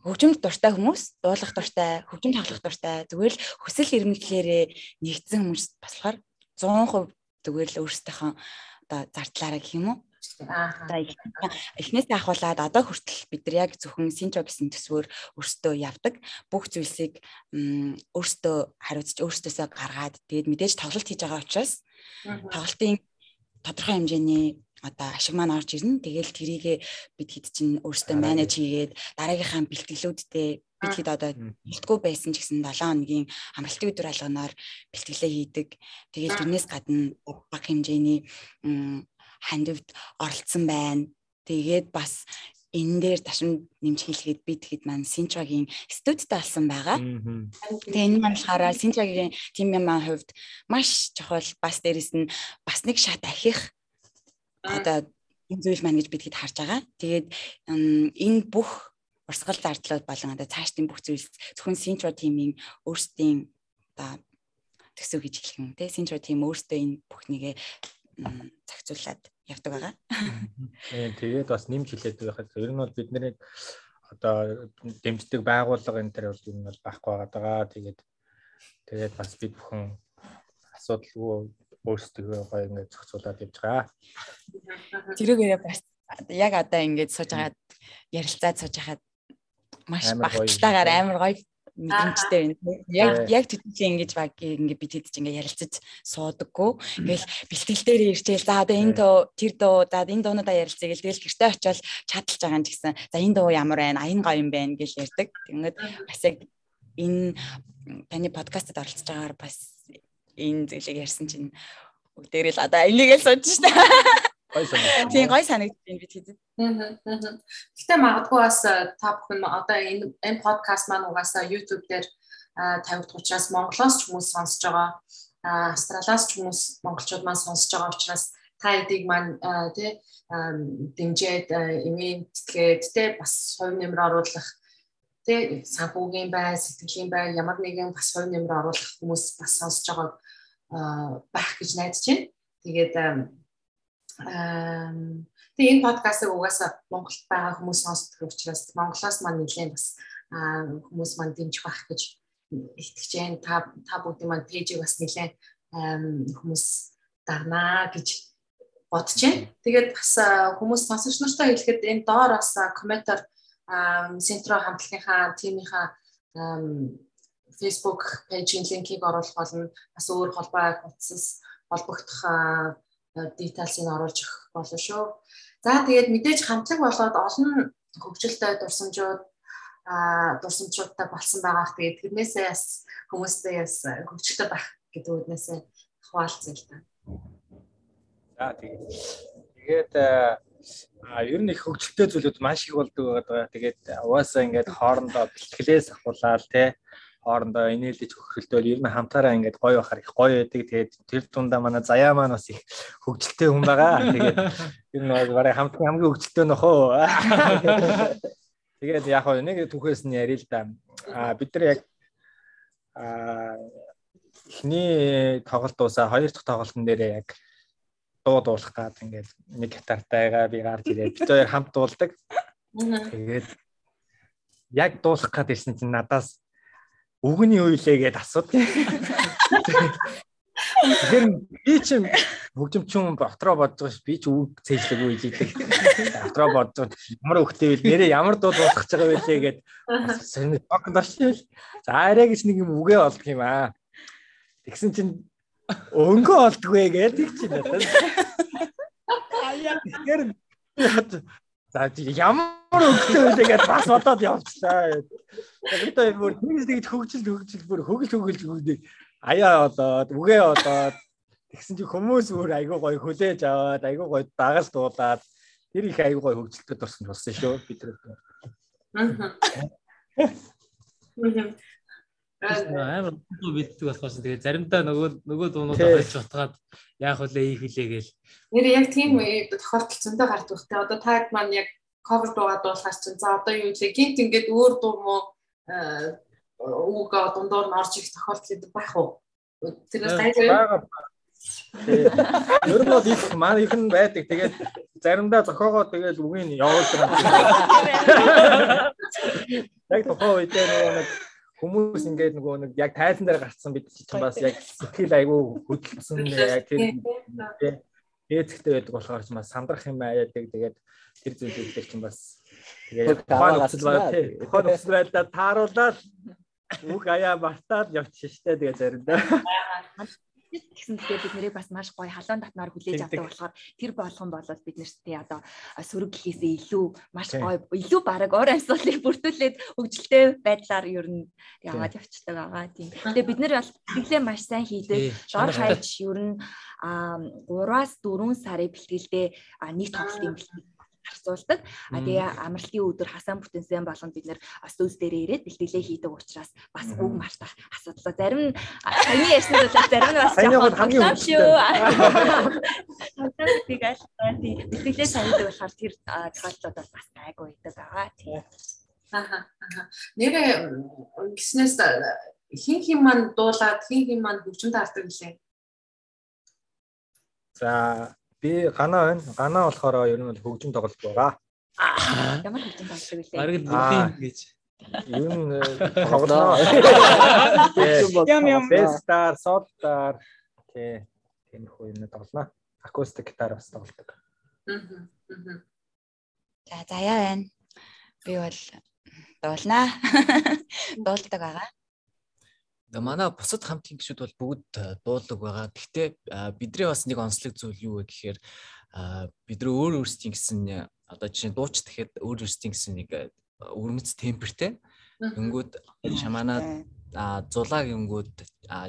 хөгжимд дуртай хүмүүс, дуулах дуртай, хөгжим тоглох дуртай зүгээр л хүсэл эрмэлзлээрээ нэгдсэн хүмүүс болохоор 100% зүгээр л өөрсдийнхөө одоо зардлаараа гэх юм уу? Аа. Эхнээсээ ахуулаад одоо хүртэл бид нар яг зөвхөн синтро гэсэн төсвөөр өөрсдөө явдаг. Бүх зүйлсийг өөрсдөө хариуцж өөрсдөөсөө гаргаад тэгээд мэдээж тоглолт хийж байгаа учраас тоглолтын тодорхой хэмжээний одоо ашиг маань орж ирнэ. Тэгэл тэрийгэ бид хэд чинь өөрсдөө менеж хийгээд дараагийнхаа бэлтгэлүүдтэй бид хэд одоо бэлтгүү байсан ч гэсэн 7 хоногийн амралтын өдөр алганаар бэлтгэлээ хийдэг. Тэгэл тэрнээс гадна бага хэмжээний хандивд оролцсон байна. Тэгээд бас энэ дээр ташин нэмж хийлгээд бид хэд маань Синчагийн студид алсан байгаа. Тэгээ энэ маань болохоор Синчагийн тимийн маань хувьд маш чухал бас дээрэс нь бас нэг шат ахих одоо энэ зүйл маань гэж бид хэд харж байгаа. Тэгээд энэ бүх урсгал зардлууд болон одоо цаашдын бүх зүйл зөвхөн Синтро тимийн өөрсдийн одоо төсөв гэж хэлэх юм те Синтро тим өөрсдөө энэ бүхнийгээ зохицуулаад явдаг байгаа.
Тэгээд бас нэмж хэлээд байхад ер нь бол бид нарыг одоо дэмждэг байгууллага энэ төр бол ер нь бол байхгүй байгаа. Тэгээд тэгээд бас бид бүхэн асуудалгүй өөрсдөө гоё ингээд зохицуулаад явж байгаа.
Тэрүүгээрээ бас яг одоо ингээд сууж агаад ярилцаад сууж хахад маш багтаагаар амар гоё мэдрэмжтэй байна. Яг яг тэтгэлийн ингэж баг ингэ бид хэд ч ингэ ярилцаж суудаггүй. Ингээл бэлтгэл дээр ирчээл за одоо энэ дуу тэр дуу за энэ дуунуудаа ярилцъя гэл тэгэл гэртээ очиод чадалж байгаа юм гэсэн за энэ дуу ямар байна? Аян гоё юм байна гэж ярьдаг. Тэгмэд бас яг энэ таны подкастад оролцож байгаагаар бас энэ зүйлийг ярьсан чинь дээрэл одоо энийг л сууж шнэ. Гой санагдав. Тийм гой санагдав бид хэдэд.
Гэтэ магадгүй бас э, та бүхэн одоо энэ энэ подкаст маань угаасаа YouTube дээр тавигдах учраас Монголоос ч хүмүүс сонсож байгаа. Австралиас ч хүмүүс монголчууд маань сонсож байгаа учраас та эдийг маань тий дэмжээд ивент тэгээд тий бас хувь нэмэр оруулах тий санхүүгийн бай, сэтгэлийн бай ямар нэгэн бас хувь нэмэр оруулах хүмүүс бас сонсож байгаа байх гэж найдаж байна. Тэгээд тэгээ энэ подкастыг угаасаа Монголд байгаа хүмүүс сонсдог учраас Монголоос маань нэлээд бас хүмүүс маань дэмжих байх гэж итгэж байна. Та та бүгдийн маань пэйжийг бас нэлээд хүмүүс дарнаа гэж бодож байна. Тэгээд бас хүмүүс сонсогч нартай хэлэхэд энэ доор бас комментор Сентро хамтлагийнхаа тимийнхаа Facebook пэйжийн линкийг оруулах болно. Бас өөр холбоо утсаас холбогдох деталсыг оруулж өгөх болно шүү. За тэгээд мэдээж хамтлаг болоод олон хөгжилтэй дурсамжууд а дурсамжуудтай болсон байгаах. Тэгээд тэрнээсээ бас хүмүүстэй бас хөгжилтэй байх гэдэг үднээсээ хуваалцсан л та.
За тэгээд тэгээд а ер нь их хөгжилтэй зүйлүүд маш их болдог байгаа. Тэгээд угаасаа ингээд хоорондоо бэлтгэлээс ахуулаад те хоорондоо инээлж хөхрөлтөөр ер нь хамтаараа ингээд гоё бахаар их гоё байдаг. Тэгээд тэр тундаа манай заяа маань бас их хөгжилтэй хүн байгаа. Тэгээд ер нь барай хамтран хамгийн хөгжилтэй нөхөө. Тэгээд яг хоо нэг түүхээс нь ярил л да. А бид нар яг а эхний тоглолт дуусаа хоёр дахь тоглолтын дээр яг дуу дуулах гад ингээд нэг гитартайгаа би гарч ирээд бид хоёр хамт дуулдаг. Тэгээд яг дуулах гад ирсэн чинь надаас үгний үйлээ гэдээ асууд. Тэгэхээр би чинь хөгжимчин дотроо бодож байгаа ш би ч үг цээжлэг үйл хийдэг. Дотроо бодож ямар хөхтэй вэ нэрээ ямар дуу дуусгах гэж байгаа вэ гээд сонир дашил. За арай гэж нэг юм үгээ олдох юм аа. Тэгсэн чинь өнгө олдгүй гэдэг чинь надад. Аяа тэгэхээр За ямар өгтэй үлээ гэж бас бодоод явчихлаа. Хоёр бүр тэгж тэгж хөгжил хөгжил бүр хөгж хөгж хөгдөг. Аяа болоод үгээ болоод тэгсэн чи хүмүүс бүр айгүй гоё хүлээж аваад айгүй гоё дагалт дуулаад тэр их айгүй гоё хөгжилтэй дурсан болсон шүү бид тэр.
Аа. Амар бэлддэг болохоос тэгээ заримдаа нөгөө нөгөө дуунуудаа хэлж утгаад яах вүлээ ийх вүлээ гээл.
Нэр яг тийм тохиолдол зөндөө гардаг те. Одоо таг маань яг cover дуугаа дуулахаар чинь за одоо юу вэ? Гинт ингээд өөр дуу мó үг дундуур нь орж ирэх тохиолдол байх уу? Тэрнээс гайгүй.
Ер нь бол их маань их нь байдаг. Тэгээд заримдаа зохиогоо тэгээд үгийг явуулдаг. Яг тохоо үедээ нөгөө нэг хүмүүс ингээд нөгөө нэг яг тайлан дээр гарцсан бид чинь бас яг сэтгэл айгүй хөдөлсөн яг тэр ээцэгтэй байдаг болохоор ч бас сандрах юм аяадаг тэгээд тэр зүйлүүдээр чинь бас тэгээд тухайн нөхцөл тий тухайн нөхцөл байдлаа тааруулаад үг аяа мартаад явчих штэ тэгээд заримдаа
гэсэн тэгэхээр бид нэрийг бас маш гоё халуун татнаар хүлээж авдаг болохоор тэр болгон болол бид нэртээ одоо сөрөг гэхээсээ илүү маш гоё илүү бараг ор асуудлыг бүртгүүлээд хөгжилтэй байдлаар ер нь яваад явцдаг байгаа. Тийм. Тэгээ бид нэр бол тэглээ маш сайн хийдэг. Дор хаяж ер нь 3-аас 4 сарын бэлтгэлдээ нэг тоглолт юм бэлтгэл харьцуулдаг. А тэгээ амралтын өдөр хасаан бүтэнсэн болгонд бид нэр стуз дээр ирээд бэлтгэлээ хийдэг учраас бас үг мартах асуудал. Зарим саяны ярьсан зүйл зарим нь бас
хамгийн
шүү. Тийг айлтгаа тий бэлтгэлээ санаадаг болохоор тэр тохиолдлууд бас гайгүй байдаг байгаа тий.
Аха. Нэрээ гиснээс хин хин маань дуулаад хин хин маань хөгжимд хардаг гэлээ.
За Би ганаа байна. Ганаа болохоор ер нь хөгжим тоглолт байгаа.
Ямар хөгжим тоглолт вэ?
Бараг л бүгдийн гэж.
Ер нь тоглоо. Ям ям бестар, солтар тий тиймэрхүү юм тоглоно. Акустик гитар бас тоглодог.
Аа. За заяа байна. Би бол дуулнаа. Дуулдаг байгаа.
Манай бусад хамтлагийн гишүүд бол бүгд э, дуулдаг байгаа. Гэхдээ бидний бас нэг онцлог зүйл юу вэ гэхээр бид нар өөр өөрсдийн гэсэн э, одоо жишээ дууч гэхэд өөр өөрсдийн гэсэн нэг э, өрмөц темпертэй.Өнгөд шаманаа а зулаа гингүүд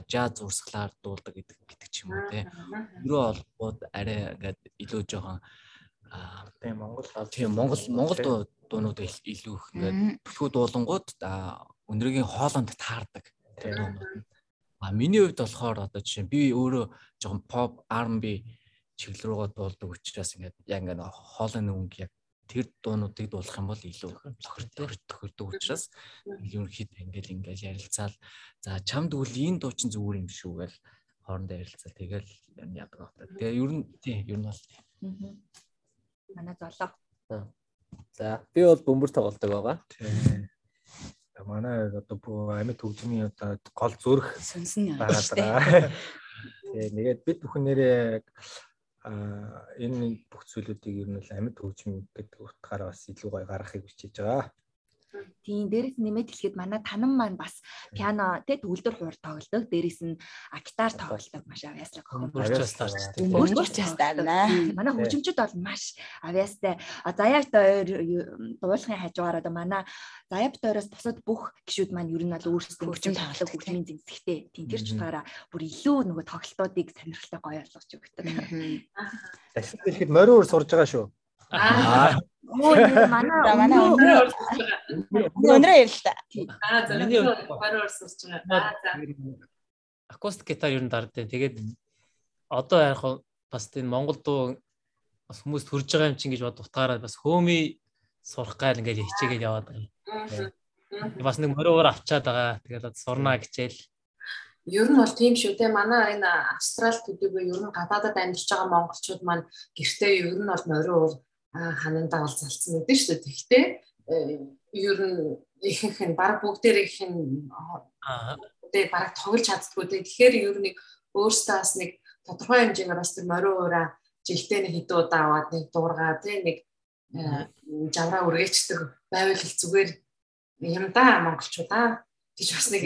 жаз урсгалаар дуулдаг гэдэг гэдэг ч юм уу те. Өрөө олбод арай ингээд илүү жоохон
тийм Монгол
тийм Монгол Монгол дуунууд илүү их ингээд бүлхүү дуулангууд өндрөгийн хоолонд таардаг тэр нь. А миний хувьд болохоор одоо жишээ би өөрөө жоохон pop R&B чиглэл рүүгээ дуулдаг учраас ингээд яг ингээд хоолойны өнгө яг тэр дуунуудыг дуулах юм бол илүү тохирдог тохирдог учраас ерөнхийд ингээд ингээд ярилцаал за чамд үл энэ дуу чинь зүгээр юм шүү гэл хоорондоо ярилцаал тэгэл яадаг байна. Тэгээ ер нь тийм ер нь бол
манай золоо.
За би бол бөмбөр тоглолдог байгаа.
Тийм манай одоо амьд хөгжмийн одоо гол зүрх
сүнсэн
байгаа. Тэгээ нэгээд бид бүхэн нэрээ энэ бүх зүйлүүдийг ер нь л амьд хөгжим гэдэг утгаараа бас илүү гоё гаргахыг хүчээж байгаа.
Тийм дээрэс нэмээд хэлэхэд манай танан маань бас пиано тэ төгөлдөр хуур тоглодог. Дээрэс нь гитар тоглодог маш авьяаслаг
хөгжүүлж
Хөгжүүлж байна. Манай хөгжимчд бол маш авьяастай. Заяагт дуулахын хажуугаар одоо манай Заяагт ороос бусад бүх гişүүд маань ер нь бол өөрсдөө хөгжим тоглох хөгжмийн зэнцгтэй. Тийм тэр ч утгаараа бүр илүү нөгөө тоглолтуудыг сонирхолтой гоё болгож өгдөг.
Ашиг хэлэхэд морин уур сурж байгаа шүү.
Аа. Өө манай
манай өнөрөө ярилтаа.
Аа зөв баруун урсж байгаа. Аа за.
Акустик гитар ер нь дардیں۔ Тэгээд одоо яг бас энэ Монгол дуу бас хүмүүс төрж байгаа юм чинь гэж бод утгаараа бас хөөми сурах гал ингээд хичээгээл яваад байгаа. Бас нэг мөрөөр авчаад байгаа. Тэгээд сурнаа гэчээл.
Ер нь бол тийм шүү те манай энэ австрал төдийгүй ер нь гадаадад амьдарч байгаа монголчууд маань гэртээ ер нь бол морин ханандаа бол залцсан гэдэг шүү дээ. Тэгэхдээ ер нь ихэнх нь баг бүгдээр их нь тэгээ баг тоглож чаддгүй. Тэгэхээр ер нь өөртөө бас нэг тодорхой хэмжээгээр бас тэр морин уураа жилдээ нэг хэдэн удаа аваад нэг дуургаа тий нэг жавраа үргээчдэг байвал их зүгээр юм да монголчуудаа гэж бас нэг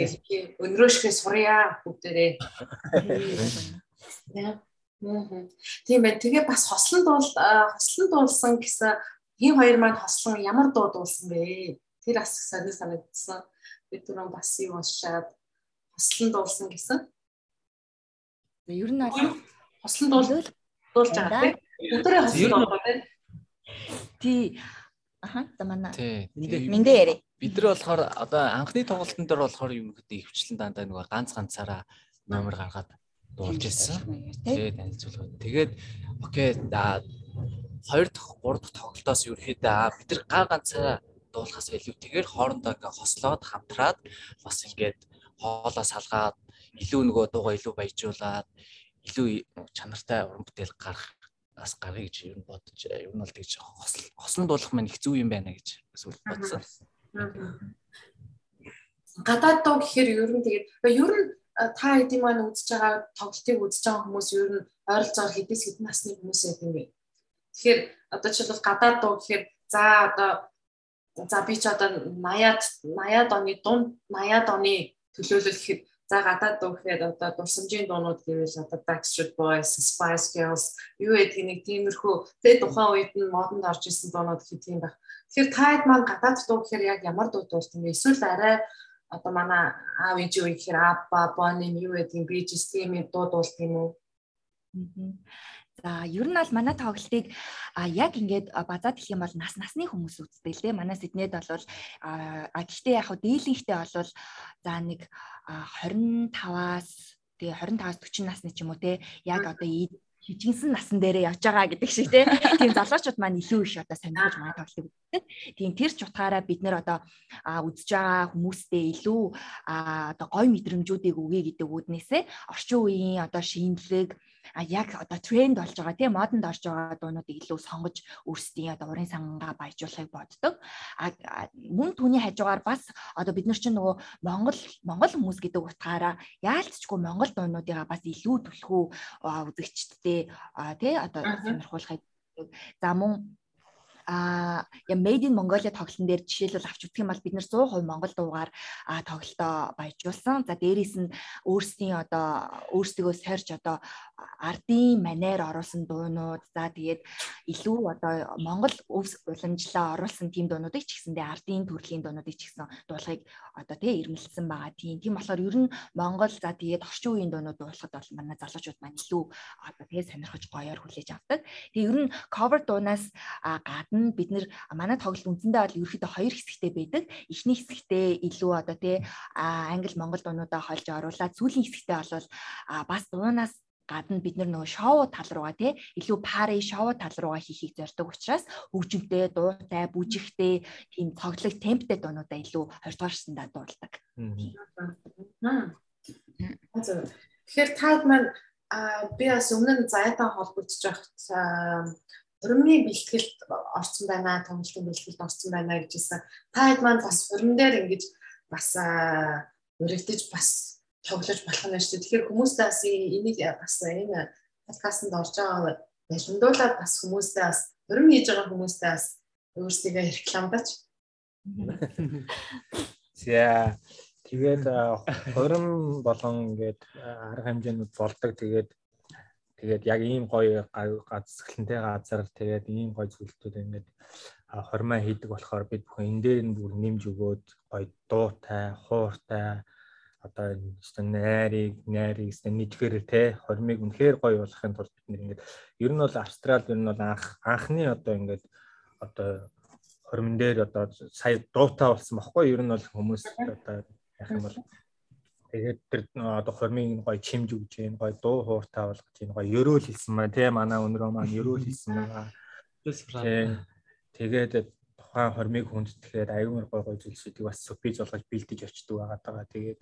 өнрөөшгөө сурья бүгдээрээ. Тийм байна. Тэгээ бас хослон дуул хослон дуулсан гэсэн хин хоёр маань хослон ямар дуу дуулсан бэ? Тэр бас сонир санагдсан. Бид түрүүн бас юу уншаад хослон дуулсан гэсэн.
Ер нь
хослон дуул дуулж байгаа тийм. Өдөрөө хослон дуулгаа тийм.
Тий. Аха, за манай.
Мэндэ яри.
Бид нар болохоор одоо анхны тоглолтын дээр болохоор юм гэдэг ихвчлэн дандаа нөгөө ганц ганцаараа номер гаргаад дуулж ирсэн. Тэгээд танилцуулга. Тэгээд окей хоёр дахь гурав дахь тоглолтоос ерөөхдөө бид нар гар ганцаараа дуулахаас илүүтэйгээр хоорондоо ингээ хослоод хамтраад бас ингээд хоолоо салгаад илүү нөгөө дуугаа илүү баяжуулаад илүү чанартай уран бүтээл гарах бас гаргая гэж ер нь бодож ер нь бол тэгж хослон дуулах маань их зүв юм байна гэж эсвэл бодсон.
Гадаад дуу гэхээр ер нь тэгээд ер нь та хэдийн маань үзэж байгаа тоглолтыг үзэж байгаа хүмүүс ер нь ойролцоогоор хэдээс хэдэн насны хүмүүс байд юм бэ? Тэгэхээр одоо жишээлбэл гадаад дуу гэхээр за одоо за би ч одоо 80-аад 80-аад оны дунд 80-аад оны төлөөлөл гэхэд за гадаад дуу гэхээр одоо дурсамжийн дуунууд гэвэл одоо Backstreet Boys, Spice Girls юу гэдэг нэг тиймэрхүү тэгээ тухайн үед нь модонд орж исэн дуунууд гэх тийм байх. Тэгэхээр та хэд маань гадаад дуу гэхээр яг ямар дуу дуулсан бэ? Эсвэл арай одоо манай аав ээж юу гэхээр Абба, Бони юу гэдгийг би ч тийм дуу дуулт юм уу?
За ер нь бол манай тоглолтыг яг ингээд базаад хэлэх юм бол нас насны хүмүүс үздэг л дээ. Манай Сиднейд бол а гэхдээ яг хөө дийлэнхтэй бол за нэг 25-аас тэгээ 25-аас 40 насны ч юм уу те яг одоо хижигсэн насан дээрээ явж байгаа гэдэг шиг тийм залуучууд маань илүү их одоо сонирхож манай тоглолтыг үздэг. Тийм тэр ч утгаараа бид нэр одоо үзэж байгаа хүмүүстэй илүү одоо гой мэдрэмжүүдийг өгье гэдэг үүднээсээ орчин үеийн одоо шинэлэг а яг одоо тренд болж байгаа тийм модонд орж байгаа дуунуудыг илүү сонгож өөрсдийн одоо урын сангаа баяжуулахыг боддог. А мөн түүний хажуугаар бас одоо бид нар чинь нөгөө Монгол Монгол хүмүүс гэдэг утгаараа яалтчгүй Монгол дуунуудыгаа бас илүү түлхүү үзэгчдтэй тий одоо сонирхуулахыг за мөн а made in Mongolia тоглолтын дээр жишээлбэл авч үзэх юм бол бид нэр 100% Монгол дуугаар тоглолтоо баяжуулсан. За дээрээс нь өөрсдийн одоо өөрсдөө сорж одоо ардын манер оруулсан дуунууд за тэгээд илүү одоо Монгол өвс уламжлаа оруулсан тийм дуунуудыг ч гэсэндээ ардын төрлийн дуунуудыг ч гэсэн дуулахыг одоо тий ирмэлсэн байгаа. Тийм тийм болохоор ер нь Монгол за тэгээд орчин үеийн дуунууд дуулахад бол манай залуучууд маань илүү одоо тий сонирхож гоёор хүлээж авдаг. Тэгээ ер нь cover дуунаас гадна нь бид нэр манай тоглолт үндсэндээ бол ерөөхдөө хоёр хэсэгтэй байдаг. Эхний хэсэгтээ илүү одоо тий англи монгол дуунуудаа холж оруулаад сүүлийн хэсэгтээ бол бас дуунаас гадна бид нөгөө шоу тал руугаа тий илүү пари шоу тал руугаа хийхийг зорддог учраас хөгжимтэй, дуутай, бүжигтэй тийм цоглог темптэй дуунуудаа илүү 20 дугаар шатанда дуулдаг.
Тэгэхээр таад маань би бас өмнө нь заяатан холбогдож байхад Урмны бэлтгэлд орсон байна, томлтын бэлтгэлд орсон байна гэжсэн. Та хэд маань бас уран дээр ингэж бас өрөвдөж бас тоглож болох нь шүү. Тэгэхээр хүмүүстээ бас энийг бас энэ подкастт орж байгаа бэлэндуулаад бас хүмүүстэй бас өрөм хийж байгаа хүмүүстэй бас өөрсдөө рекламдаач.
За тэгээд хорим болон ингээд арга хэмжээнүүд болдог тэгээд тэгээд яг ийм гоё газарлантай газар тэгээд ийм гоё зүйлтүүд ингээд хормоо хийдэг болохоор бид бүхэн энэ дээр нь бүр нэмж өгөөд гоё дуутай, хууртай одоо өстө найрыг, найрыг өстө нийтгэр те хормыг үнэхээр гоё болгохын тулд бид ингээд ер нь бол Австралид ер нь бол анх анхны одоо ингээд одоо хормон дээр одоо сая дуутай болсон баггүй ер нь бол хүмүүс одоо яах юм бол тэгээд тэр одоо хормын гоё чимж өгж гин гоё дуу хууртай болгож гин гоё ерөөл хэлсэн маа тий манай өнөрөө маань ерөөл хэлсэн маа. Тэгээд тухайн хормыг хүндэтгэхэд аюун гоё гоё зүйлсүүдийг бас супиж болгож бэлдэж очдөг байгаа. Тэгээд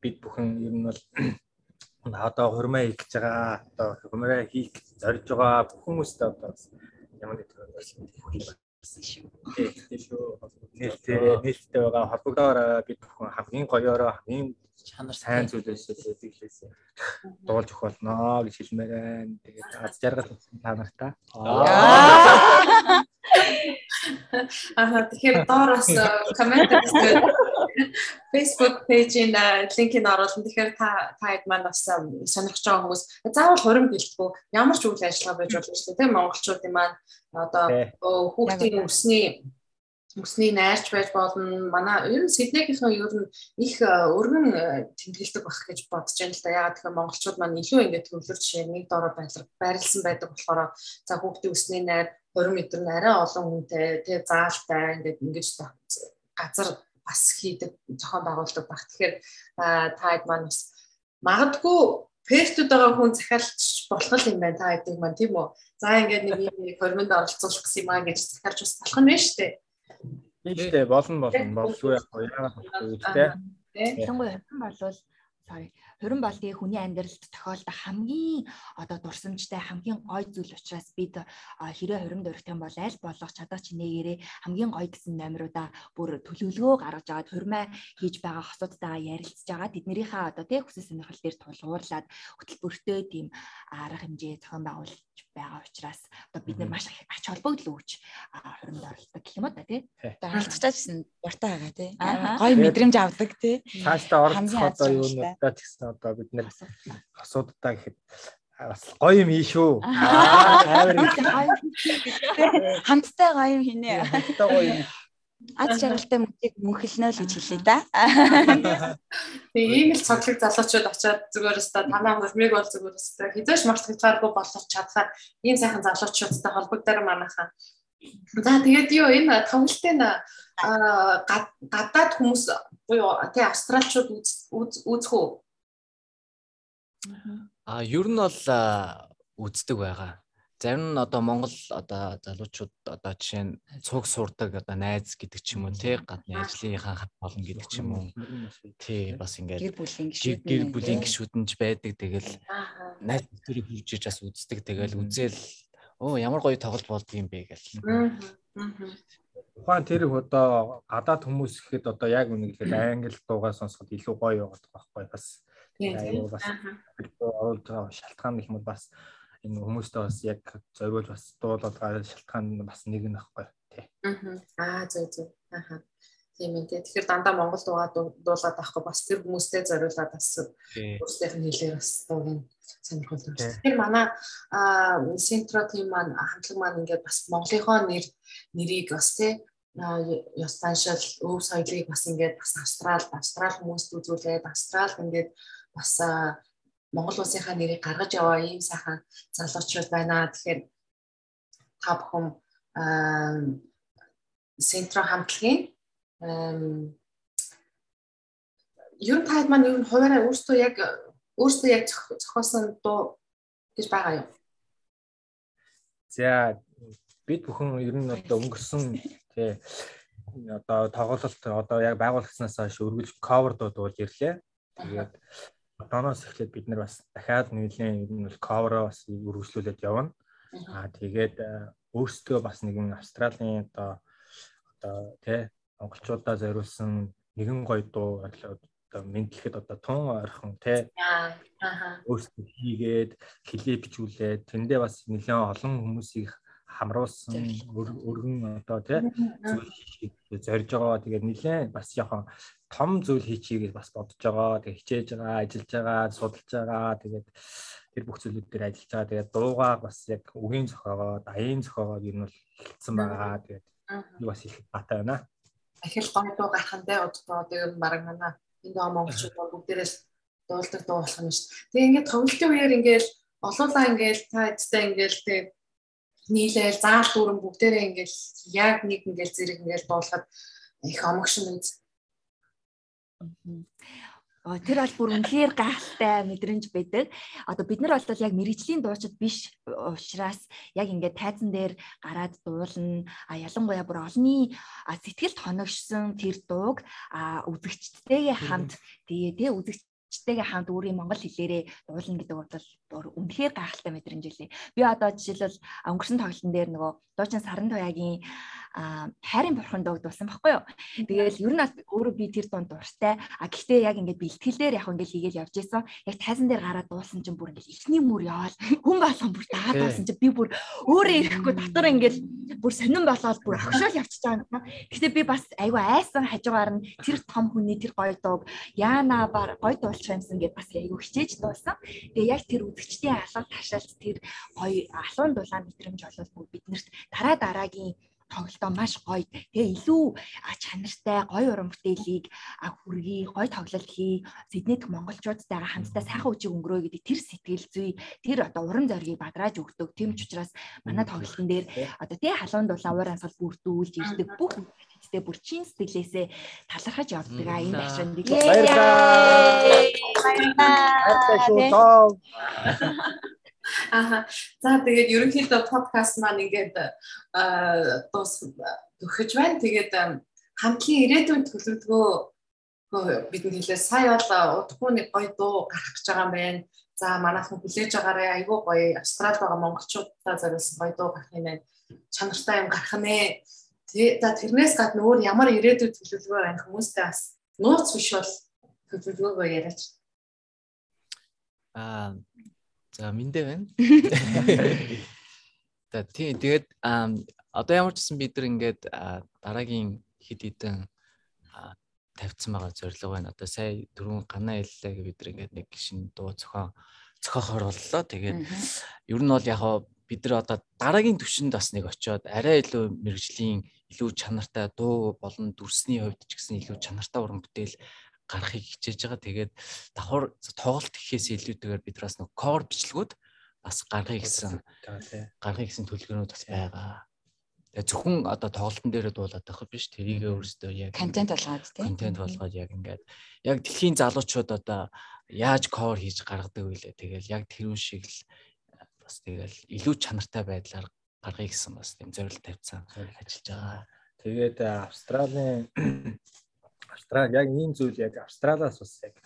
бид бүхэн ер нь бол одоо хурмаа хийх байгаа одоо хурмаа хийх зорж байгаа бүх хүмүүстээ одоо ямар нэг төрөнд хүрхий болсон шүү. Тийм шүү. Нээлттэй нээлттэй байгаа холбогдоор бид бүхэн хамгийн гоёороо хамгийн чанар сайн зүйлээс үүдэг лээсээ дуулж өгөх болно гэж хэлмээр байна. Тэгээд аз жаргал та нартай.
Аа тэгэхээр доороос коммент хийгээд Facebook пэйжийн линкийг оруулна. Тэгэхээр та та хэд маань бас сонирхож байгаа хүмүүс заавал хурим гэлтгүү ямар ч үйл ажиллагаа байж болно шүү дээ. Тийм монголчуудын маань одоо хүүхдийн өсний өсний найрч байж болно. Манай ер нь Сиднейгийнхэн ер нь их өргөн тэмдэглэдэг байх гэж бодож байна л да. Ягаад гэхээр монголчууд маань илүү ингээд төвлөрч жишээ нэг дороо байрлсан байдаг болохоор за хүүхдийн өсний найр 20 м нь арай олон хүнтэй тэгээ заалтай ингээд ингэж газар бас хийдэг зохион байгуулдаг баг. Тэгэхээр таад маань бас магадгүй пертүүд байгаа хүн захиалж болох юм байна та хэдэг маань тийм үү. За ингээд нэг юм хормонд оролцуулах гэсэн юм аа гэж захиалж бас болох нь байна шүү дээ.
Тийм шүү дээ. Болно болно. Болсгүй яг яагаад болохгүй үү те.
Тэнгуй хөрмөн болвол sorry Хурин болдгийн хүний амьдралд тохиолдох хамгийн одоо дурсамжтай хамгийн гой зүйл учраас бид хэрэг хурим дөрөхтэй бол аль болох чадах чинээгээрээ хамгийн гой гэсэн номеруудаа бүр төлөвлөгөө гаргаж агаад хурмаа хийж байгаа хосуудтайгаа ярилцж байгаа тэднэрийнхээ одоо тэг хүсэл сонирхол дээр тулгуурлаад хөтөлбөртэй тийм арга хэмжээ зохион байгуулж байгаа учраас одоо бид нар маш ач холбогдол өгч хуримд оролцдог гэх юм уу та тий.
Одоо харилцаачсан дуртай байгаа тий. Гой мэдрэмж авдаг тий.
Цаашдаа оролцох одоо юу нуудаа ч гэсэн одоо бид нэр асууддаа гэхэд бас гоё юм ий шүү.
Хамттай гоё юм хийнэ.
Хамттай гоё юм.
Аз жаргалтай мөнхийг мөнхөлнө л гэж хэлээ да.
Тэгээ ийм л цоглог залуучууд очиод зүгээр өстө танаа хөрмийг бол зүгээр өстө хизээш марч хязгааргүй болох чадхаар ийм сайхан залуучуудтай холбогдоор манайхаа. За тэгээд юу энэ тоглолтын гадаад хүмүүс буюу тий австралчууд үзэх үү?
А ер нь бол үздэг байгаа. Зарим нь одоо Монгол одоо залуучууд одоо жишээ нь цуг сурдаг одоо найз гэдэг ч юм уу тий гадны ажлынхаа хат болно гэдэг ч юм уу. Тий бас ингээд
гэр бүлийн
гişүүд гэр бүлийн гişүүдэнж байдаг. Тэгэл найз төрийг хурж иж бас үздэг. Тэгэл үзэл оо ямар гоё тоглож болдгийм бэ гэл.
Ухаан тэр одоо гадаад хүмүүс гэхэд одоо яг үнэхээр англи дуугаа сонсоход илүү гоё яваад байгаа байхгүй бас аюу бас байгаа шалтгаан гэх юм бол бас энэ хүмүүстээ бас яг зориул бас дуулаад байгаа шалтгаан бас нэг нь байхгүй тий.
Аа зөв зөв. Аха. Тийм ээ. Тэгэхээр дандаа Монгол дуугаа дуулаад авахгүй бас тэр хүмүүстэй зориулаад бас өөрсдийнх нь хэлээр бас дуугийн сонирхол төрсөн. Тэгэхээр манай синтро тим маань хамтлаг маань ингээд бас Монголынхоо нэр нэрийг бас тий ёс заншил өв соёлыг бас ингээд бас австрал австрал хүмүүст үзүүлээд австрал ингээд бас Монгол улсынхаа нэрийг гаргаж яваа ийм сайхан залуучууд байна. Тэгэхээр та бүхэн Сентро хамтлагийн ер нь таад маань ер нь хуваараа өөртөө яг өөртөө яг зохиосон дуу гэж байгаа юу?
За бид бүхэн ер нь одоо өнгөрсөн тий одоо тоглолт одоо яг байгуулагдсанаас хойш өргөж cover дуудуулж ирлээ. Тэгээд одооноос эхлээд бид нар бас дахиад нэгэн ер нь бол cover бас үргэлжлүүлээд явна. Аа тэгээд өөрсдөө бас нэгэн Австралийн одоо одоо тий монголчуудаа зориулсан нэгэн гоё дуу одоо мэдлэхэд одоо тун ойрхон
Аа.
өөрсдөө хийгээд хилээ бичүүлээд тэндээ бас нэлээд олон хүмүүсийг хамруулсан өргөн одоо тий зүйл зорж байгаа. Тэгээд нэлээд бас яхан том зүйл хийчихийг бас бодож байгаа. Тэгээд хичээж байгаа, ажиллаж байгаа, судалж байгаа. Тэгээд тэр бүх зүйлүүд дээр ажиллаж байгаа. Тэгээд дуугаа бас яг үгийн зохиогоо, даяын зохиогоо ер нь бол хэлсэн байгаа. Тэгээд би бас их батаа байна.
Ахил гой дуу гарахандаа одоо тэгээд баг манай энэ доо монголчууд бүгдээрээс дуулдаг дуу болох нь шүү. Тэгээ ингээд тоглолтын үеэр ингээд олуулаа ингээд та эцтэй ингээд тэг нийлээл заал дүүрэн бүгдээрээ ингээд яг нэг ингээд зэрэг ингээд дуулахад их омогшин үз.
Тэр бол бүр үнэхээр гайхалтай мэдрэмж байдаг. Одоо бид нар бол яг мэрэгжлийн дуучид биш учраас яг ингээд тайзан дээр гараад дуулна. А ялангуяа бүр олонний сэтгэлд хоногшсон тэр дууг үзэгчдтэйгээ хамт тэгээ тэгээ үзэгч чтэйгээ хамт өөрийн монгол хэлээрээ дуулна гэдэг бол үнэхээр гайхалтай мэдрэмж илээ. Би одоо жишээлбэл өнгөрсөн тоглолтын дээр нөгөө дуучин Саран Туяагийн хайрын бурхан дууг дуулсан байхгүй юу. Тэгээл ер нь өөрөө би тэр дунд дуртай. А гэхдээ яг ингээд бэлтгэлээр яг ингээд хийгээл явж исэн. Яг тайзан дээр гараад дуулсан чинь бүр ингээд ихний мөр яваал хүн болгон бүр дагаад дуулсан чинь би бүр өөрөө ирэхгүй дотор ингээд бүр сонирн болоод бүр огшоол явчихж байгаа юм. Гэхдээ би бас айгүй айсан хажуугаар нь тэр том хүний тэр гоё дууг яана бар гоё дуулчих юмсан гэдээ бас айгүй хичээж дуулсан. Тэгээ яг тэр үзэгчдийн алга ташаалт тэр гоё алуун дулаан мэдрэмж болол биднэрт дараа дараагийн тоглолтоо маш гоё. Тэгээ илүү чанартай гоё уран бүтээлийг хүргэе, гоё тоглолт хий, Сиднейт монголчуудтайгаа хамтдаа сайхан үжиг өнгөрөө гэдэг тэр сэтгэл зүй, тэр одоо уран зоригийг бадрааж өгдөг. Тийм ч учраас манай тоглолтын дээр одоо тий халуун дулаан уур ансгал бүрдүүлж ирдэг. Бүх эцтэй бүр чин сэтгэлээсээ талархаж явдаг. А энэ ашиг нэг
баярлалаа. Баярлалаа.
Аа. За тэгээд ерөнхийдөө подкаст маань ингээд дуус төгөж байна. Тэгээд хамтлагийн ирээдүйн төлөвлөгөө бидний хэлээ сая бол удахгүй нэг гоё дуу гарах гэж байгаа юм байна. За манайхан хүлээж агаарай. Айгүй гоё Австралид байгаа монголчуудаа зориулсан гоё дуу гарах юм байна. Чанартай юм гарах нэ. Тэгээ за тэрнээс гадна өөр ямар ирээдүйн төлөвлөгөө байна хүмүүстэй бас нууц биш бол төлөвлөгөөгөө яриач.
Аа За мэндэ байна. За тий тэгээд одоо ямар ч гэсэн бид нар ингээд дараагийн хид хідэн тавьсан байгаа зорилго байна. Одоо сая дөрөв ганаа хэллээ бид нар ингээд нэг шинэ дуу зохион зохиохоор боллоо. Тэгээд ер нь бол яг бид нар одоо дараагийн түвшинд бас нэг очиод арай илүү мэрэгжлийн илүү чанартай дуу болон дүрсний хувьд ч гэсэн илүү чанартай уран бүтээл гарахыг хичээж байгаа. Тэгээд давхар тоглолт гэхээс илүүтэйгээр бид бас нэг core бичлэгүүд бас гаргахыг гэсэн гаргахыг гэсэн төлөвлөгөөнүүд бас байгаа. Тэгээ зөвхөн одоо тоглолтын дээр дуулаад байх биш тэрийгээ өөрөөсөө яг
контент болгоод тийм
контент болгоод яг ингээд яг дэлхийн залуучууд одоо яаж core хийж гаргадаг вэ? Тэгэл яг тэр үн шиг л бас тэгэл илүү чанартай байдлаар гаргахыг гэсэн бас тийм зорилт тавьсан ажиллаж байгаа.
Тэгээд Австралийн Австрал яг ийм зүйл яг Австралаас бас яг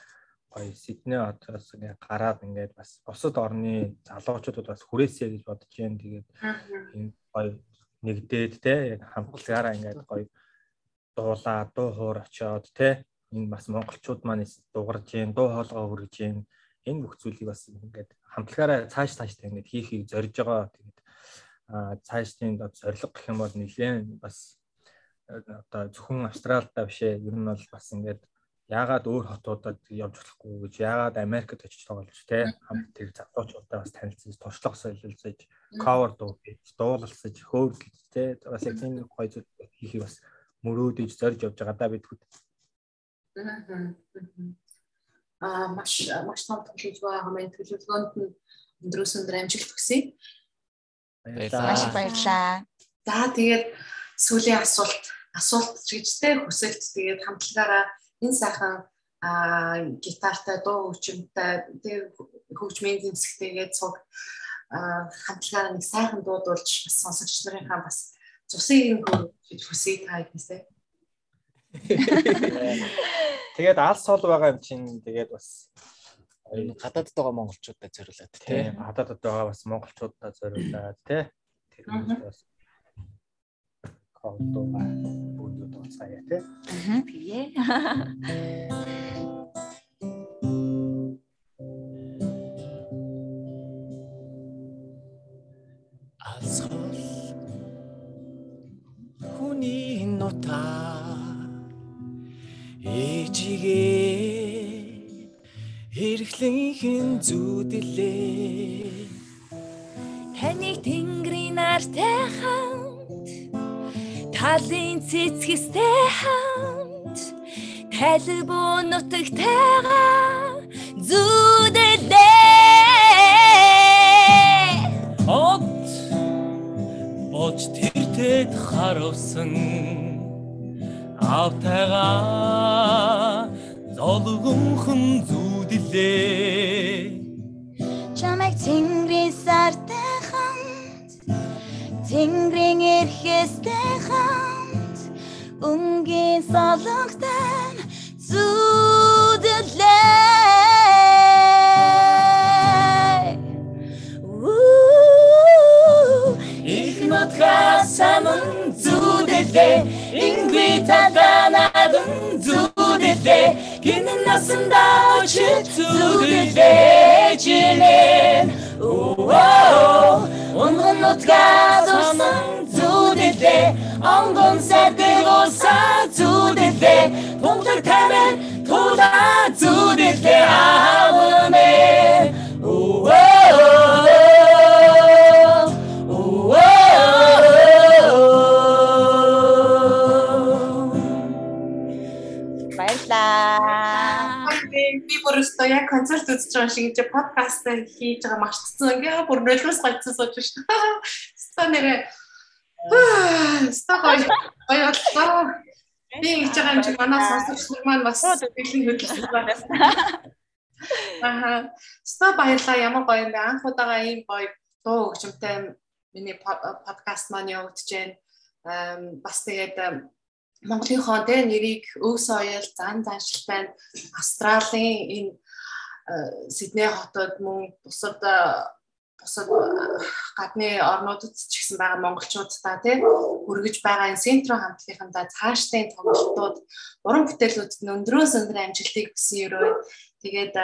гоё Сидней хотоос ингээ гараад ингээд бас бусад орны залуучуудад бас хүрээсэй гэж бодож байна. Тэгээд энэ гоё нэгдээд те яг хамтлагаараа ингээд гоё дуулаа, дуу хоор очиод те энэ бас монголчууд маань дугарж гин, дуу хоолой хүргэж гин энэ бүх зүйлийг бас ингээд хамтлагаараа цааш цааштай ингээд хийхийг зорж байгаа. Тэгээд цааш тийм зориг гэх юм бол нэлээд бас одоо зөвхөн Австралидаа бишээ ер нь бол бас ингээд яагаад өөр хотуудад явж болохгүй гэж яагаад Америкт очиж тоглож те? Хамт тэр залуучуудаа бас танилцж туршлага солилцож cover дуу хийж дуулалцаж хөөргөж те? Бас яг тийм гоё зүйл хийхийг бас мөрөөдөж зорж явж байгаа да бид хэд
аа маш маш том төлөвлөгөө хамын төлөвлөгөөнд нь өндрөөс өндөр амжилт хүсье.
Маш баярлалаа.
За тэгээд сүүлийн асуулт асуулт чигчтэй хүсэлт. Тэгээд хамтлагаараа энэ сайхан гитартай дуу хөгжимтэй тэг хөгжмийн зэмсэгтэйгээд цуг хамтлагаараа нэг сайхан дуудуулж бас сонсогч нарынхаа бас цусыг хөрж хүсэе та хэдээсээ
тэгээд алс сол байгаа юм чинь тэгээд бас
гадаадд байгаа монголчуудад зориулаад
тийм гадаадд байгаа бас монголчуудад зориулаад тий тэр бас хоолдууга бүгд тооцгаая тий.
Аа тэгээ.
Асгал хүний нута ээжигээ. Хэрэглэнхэн зүудлээ
таныг тэнгэрийн артайхан хамт талын цэцгэстэй хамт талбуу нутагтайгаа зүудлээ
От бож тэртэд харавсан автайгаа золгонхон зүудлээ
чамайг тэнгэрийн сартай хамт тэнгэрийн эрхэстэй хамт өнгийн солонготой зүудлээ Уу
их нутгаа саман зүудлээ инги таганад зүудлээ гинэн насанда очиж зүудлээ чинээ оо унган нутгаа саман зүудлээ онгон сардэг уса зүудлээ тундаг тамир тула зүудлээ аавмээ
Баярлаа.
Би бүр өстөө яг концерт үзэж байгаа шиг чи подкаст хийж байгаа магтцсан. Ингээ бүр нөлөөс гайцсан сууж шүү. Ста нэрэ. Ста гоё. Гоё боллоо. Би хийж байгаа юм чи манай сонсогч нар маань бас сэтгэлийн хөдөлгөөн байна. Аа. Ста баярлаа ямар гоё юм бэ? Анх удаага ийм гоё дуу хөгжимтэй миний подкаст маань явагдаж байна. Эм бас тэгээд Монголынхоо тэ нэрийг өв соёл, зан заншил байна. Австралийн энэ Сидней хотод мөн бусад бусад гадны орнуудад ч гэсэн байгаа монголчуудаа тий өргөж байгаа энэ Сентро хамтлагийнхандаа цаашдын тоглолтууд уран бүтээлүүдэд өндрөөс өндөр амжилтыг хүсэн өрөө. Тэгээд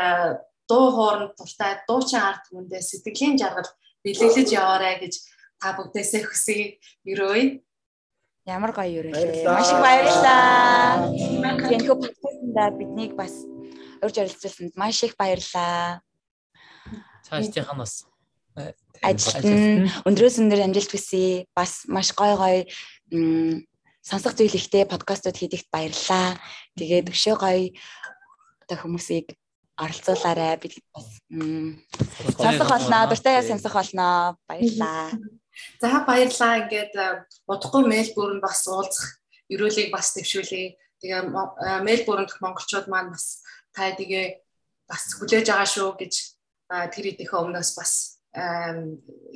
дуу хооронд дуртай дуучин арт түмэндээ сэтгэлийн жаргал бэлэглэж яваарай гэж та бүгдээсээ хүсье өрөөе.
Ямар гоё юу вэ? Маш их баярлалаа. Энэхүү подкастнда биднийг бас урьж оролцуулсанд маш их баярлалаа.
Цаашдынх нь бас
Ажилд нь өндрөөс өндөр амжилт хүсье. Бас маш гой гой сонсох зүйл ихтэй подкастууд хийдэгт баярлалаа. Тэгээд өшөө гоё одоо хүмүүсийг оролцуулаарай. Бид бас сонсох болно, дуртай сонсох болно. Баярлалаа.
За баярлаа. Ингээд удахгүй Мельбурн бас уулзах ерөөлийг бас төвшүүлье. Тэгээ Мельбурнд монголчууд маань бас та тэгээ бас хүлээж байгаа шүү гэж тэр идэх өмнөөс бас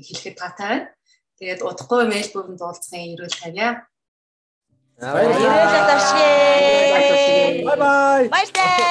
хэлэхэд байна. Тэгээд удахгүй Мельбурнд уулзахын ерөөл тавья.
Баярлалаа давшиг.
Бай бай.
Баярлалаа.